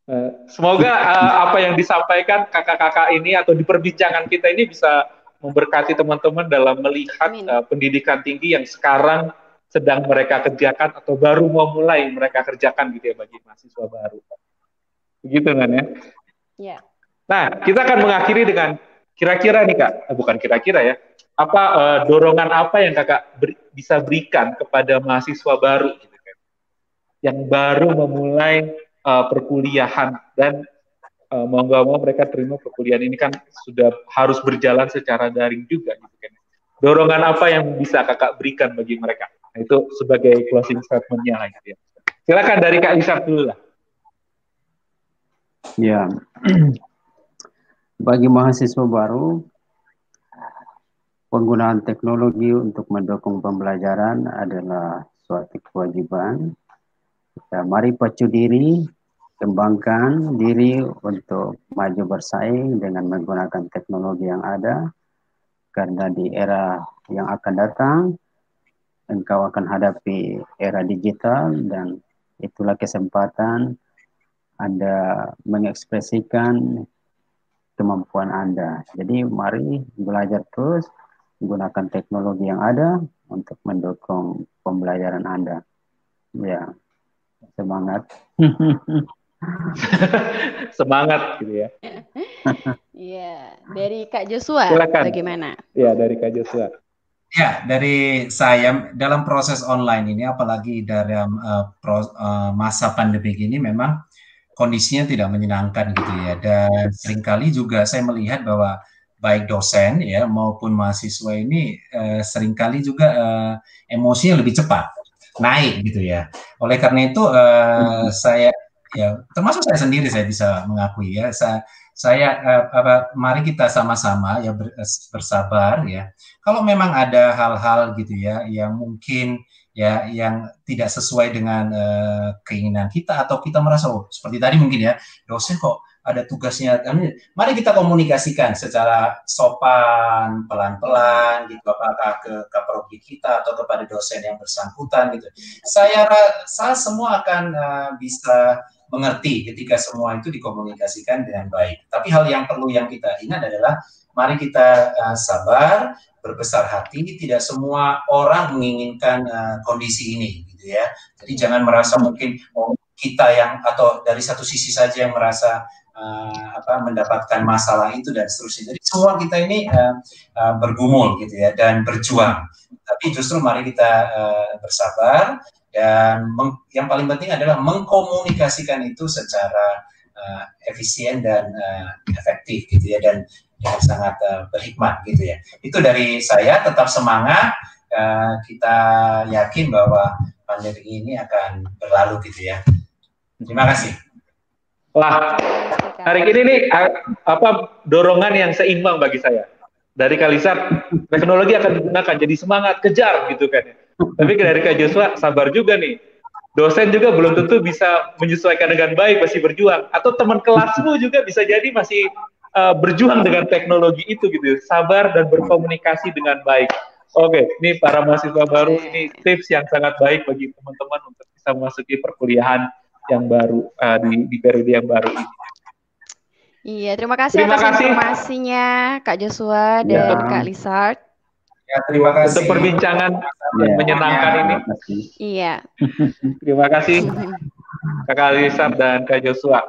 Speaker 1: Eh, semoga eh, apa yang disampaikan kakak-kakak ini atau di perbincangan kita ini bisa memberkati teman-teman dalam melihat
Speaker 2: Amin.
Speaker 1: eh, pendidikan tinggi yang sekarang sedang mereka kerjakan atau baru mau mulai mereka kerjakan gitu ya bagi mahasiswa baru. Begitu kan ya? Nah, kita akan mengakhiri dengan kira-kira nih kak, eh, bukan kira-kira ya, apa eh, dorongan apa yang kakak beri- bisa berikan kepada mahasiswa baru gitu kan, yang baru memulai eh, perkuliahan dan eh, mau nggak mau mereka terima perkuliahan ini kan sudah harus berjalan secara daring juga gitu kan. Dorongan apa yang bisa kakak berikan bagi mereka? Nah, itu sebagai closing statementnya lah gitu ya. Silakan dari kak Isak dulu lah.
Speaker 3: Ya, bagi mahasiswa baru, penggunaan teknologi untuk mendukung pembelajaran adalah suatu kewajiban. Ya, mari pacu diri, kembangkan diri untuk maju bersaing dengan menggunakan teknologi yang ada, karena di era yang akan datang, engkau akan hadapi era digital dan itulah kesempatan anda mengekspresikan kemampuan Anda. Jadi mari belajar terus menggunakan teknologi yang ada untuk mendukung pembelajaran Anda. Ya, semangat.
Speaker 1: Semangat gitu ya.
Speaker 2: Iya, dari Kak Joshua
Speaker 1: Silakan.
Speaker 2: bagaimana?
Speaker 1: Ya dari kak Joshua.
Speaker 4: Ya, dari saya dalam proses online ini, apalagi dalam uh, pro- uh, masa pandemi ini, memang kondisinya tidak menyenangkan gitu ya. Dan sering kali juga saya melihat bahwa baik dosen ya maupun mahasiswa ini uh, sering kali juga uh, emosinya lebih cepat naik gitu ya. Oleh karena itu uh, saya ya termasuk saya sendiri saya bisa mengakui ya. Saya saya uh, apa, mari kita sama-sama ya ber- bersabar ya. Kalau memang ada hal-hal gitu ya yang mungkin ya yang tidak sesuai dengan uh, keinginan kita atau kita merasa oh, seperti tadi mungkin ya dosen kok ada tugasnya. Kan, mari kita komunikasikan secara sopan pelan-pelan gitu apakah ke kaprodi kita atau kepada dosen yang bersangkutan gitu. Saya rasa semua akan uh, bisa mengerti ketika semua itu dikomunikasikan dengan baik. Tapi hal yang perlu yang kita ingat adalah mari kita uh, sabar berbesar hati. Tidak semua orang menginginkan uh, kondisi ini gitu ya. Jadi jangan merasa mungkin oh, kita yang atau dari satu sisi saja yang merasa uh, apa mendapatkan masalah itu dan seterusnya. Jadi semua kita ini uh, uh, bergumul gitu ya dan berjuang. Tapi justru mari kita uh, bersabar dan yang paling penting adalah mengkomunikasikan itu secara uh, efisien dan uh, efektif gitu ya dan dengan sangat uh, berhikmat gitu ya. Itu dari saya tetap semangat uh, kita yakin bahwa pandemi ini akan berlalu gitu ya. Terima kasih.
Speaker 1: Wah, hari ini nih apa dorongan yang seimbang bagi saya. Dari Kalisar, teknologi akan digunakan jadi semangat kejar gitu kan. Tapi dari Kak Joshua sabar juga nih. Dosen juga belum tentu bisa menyesuaikan dengan baik masih berjuang atau teman kelasmu juga bisa jadi masih uh, berjuang dengan teknologi itu gitu, sabar dan berkomunikasi dengan baik. Oke, ini para mahasiswa baru ini tips yang sangat baik bagi teman-teman untuk bisa memasuki perkuliahan yang baru uh, di, di periode yang baru ini.
Speaker 2: Iya, terima kasih
Speaker 1: terima
Speaker 2: atas
Speaker 1: kasih.
Speaker 2: informasinya Kak Joshua dan
Speaker 3: Ya.
Speaker 2: Kak Lizard.
Speaker 4: Ya, terima kasih.
Speaker 1: Untuk perbincangan
Speaker 3: Ya.
Speaker 1: menyenangkan ini.
Speaker 3: Terima kasih.
Speaker 2: Iya.
Speaker 1: Terima kasih Kakak Alisar dan Kak Joshua.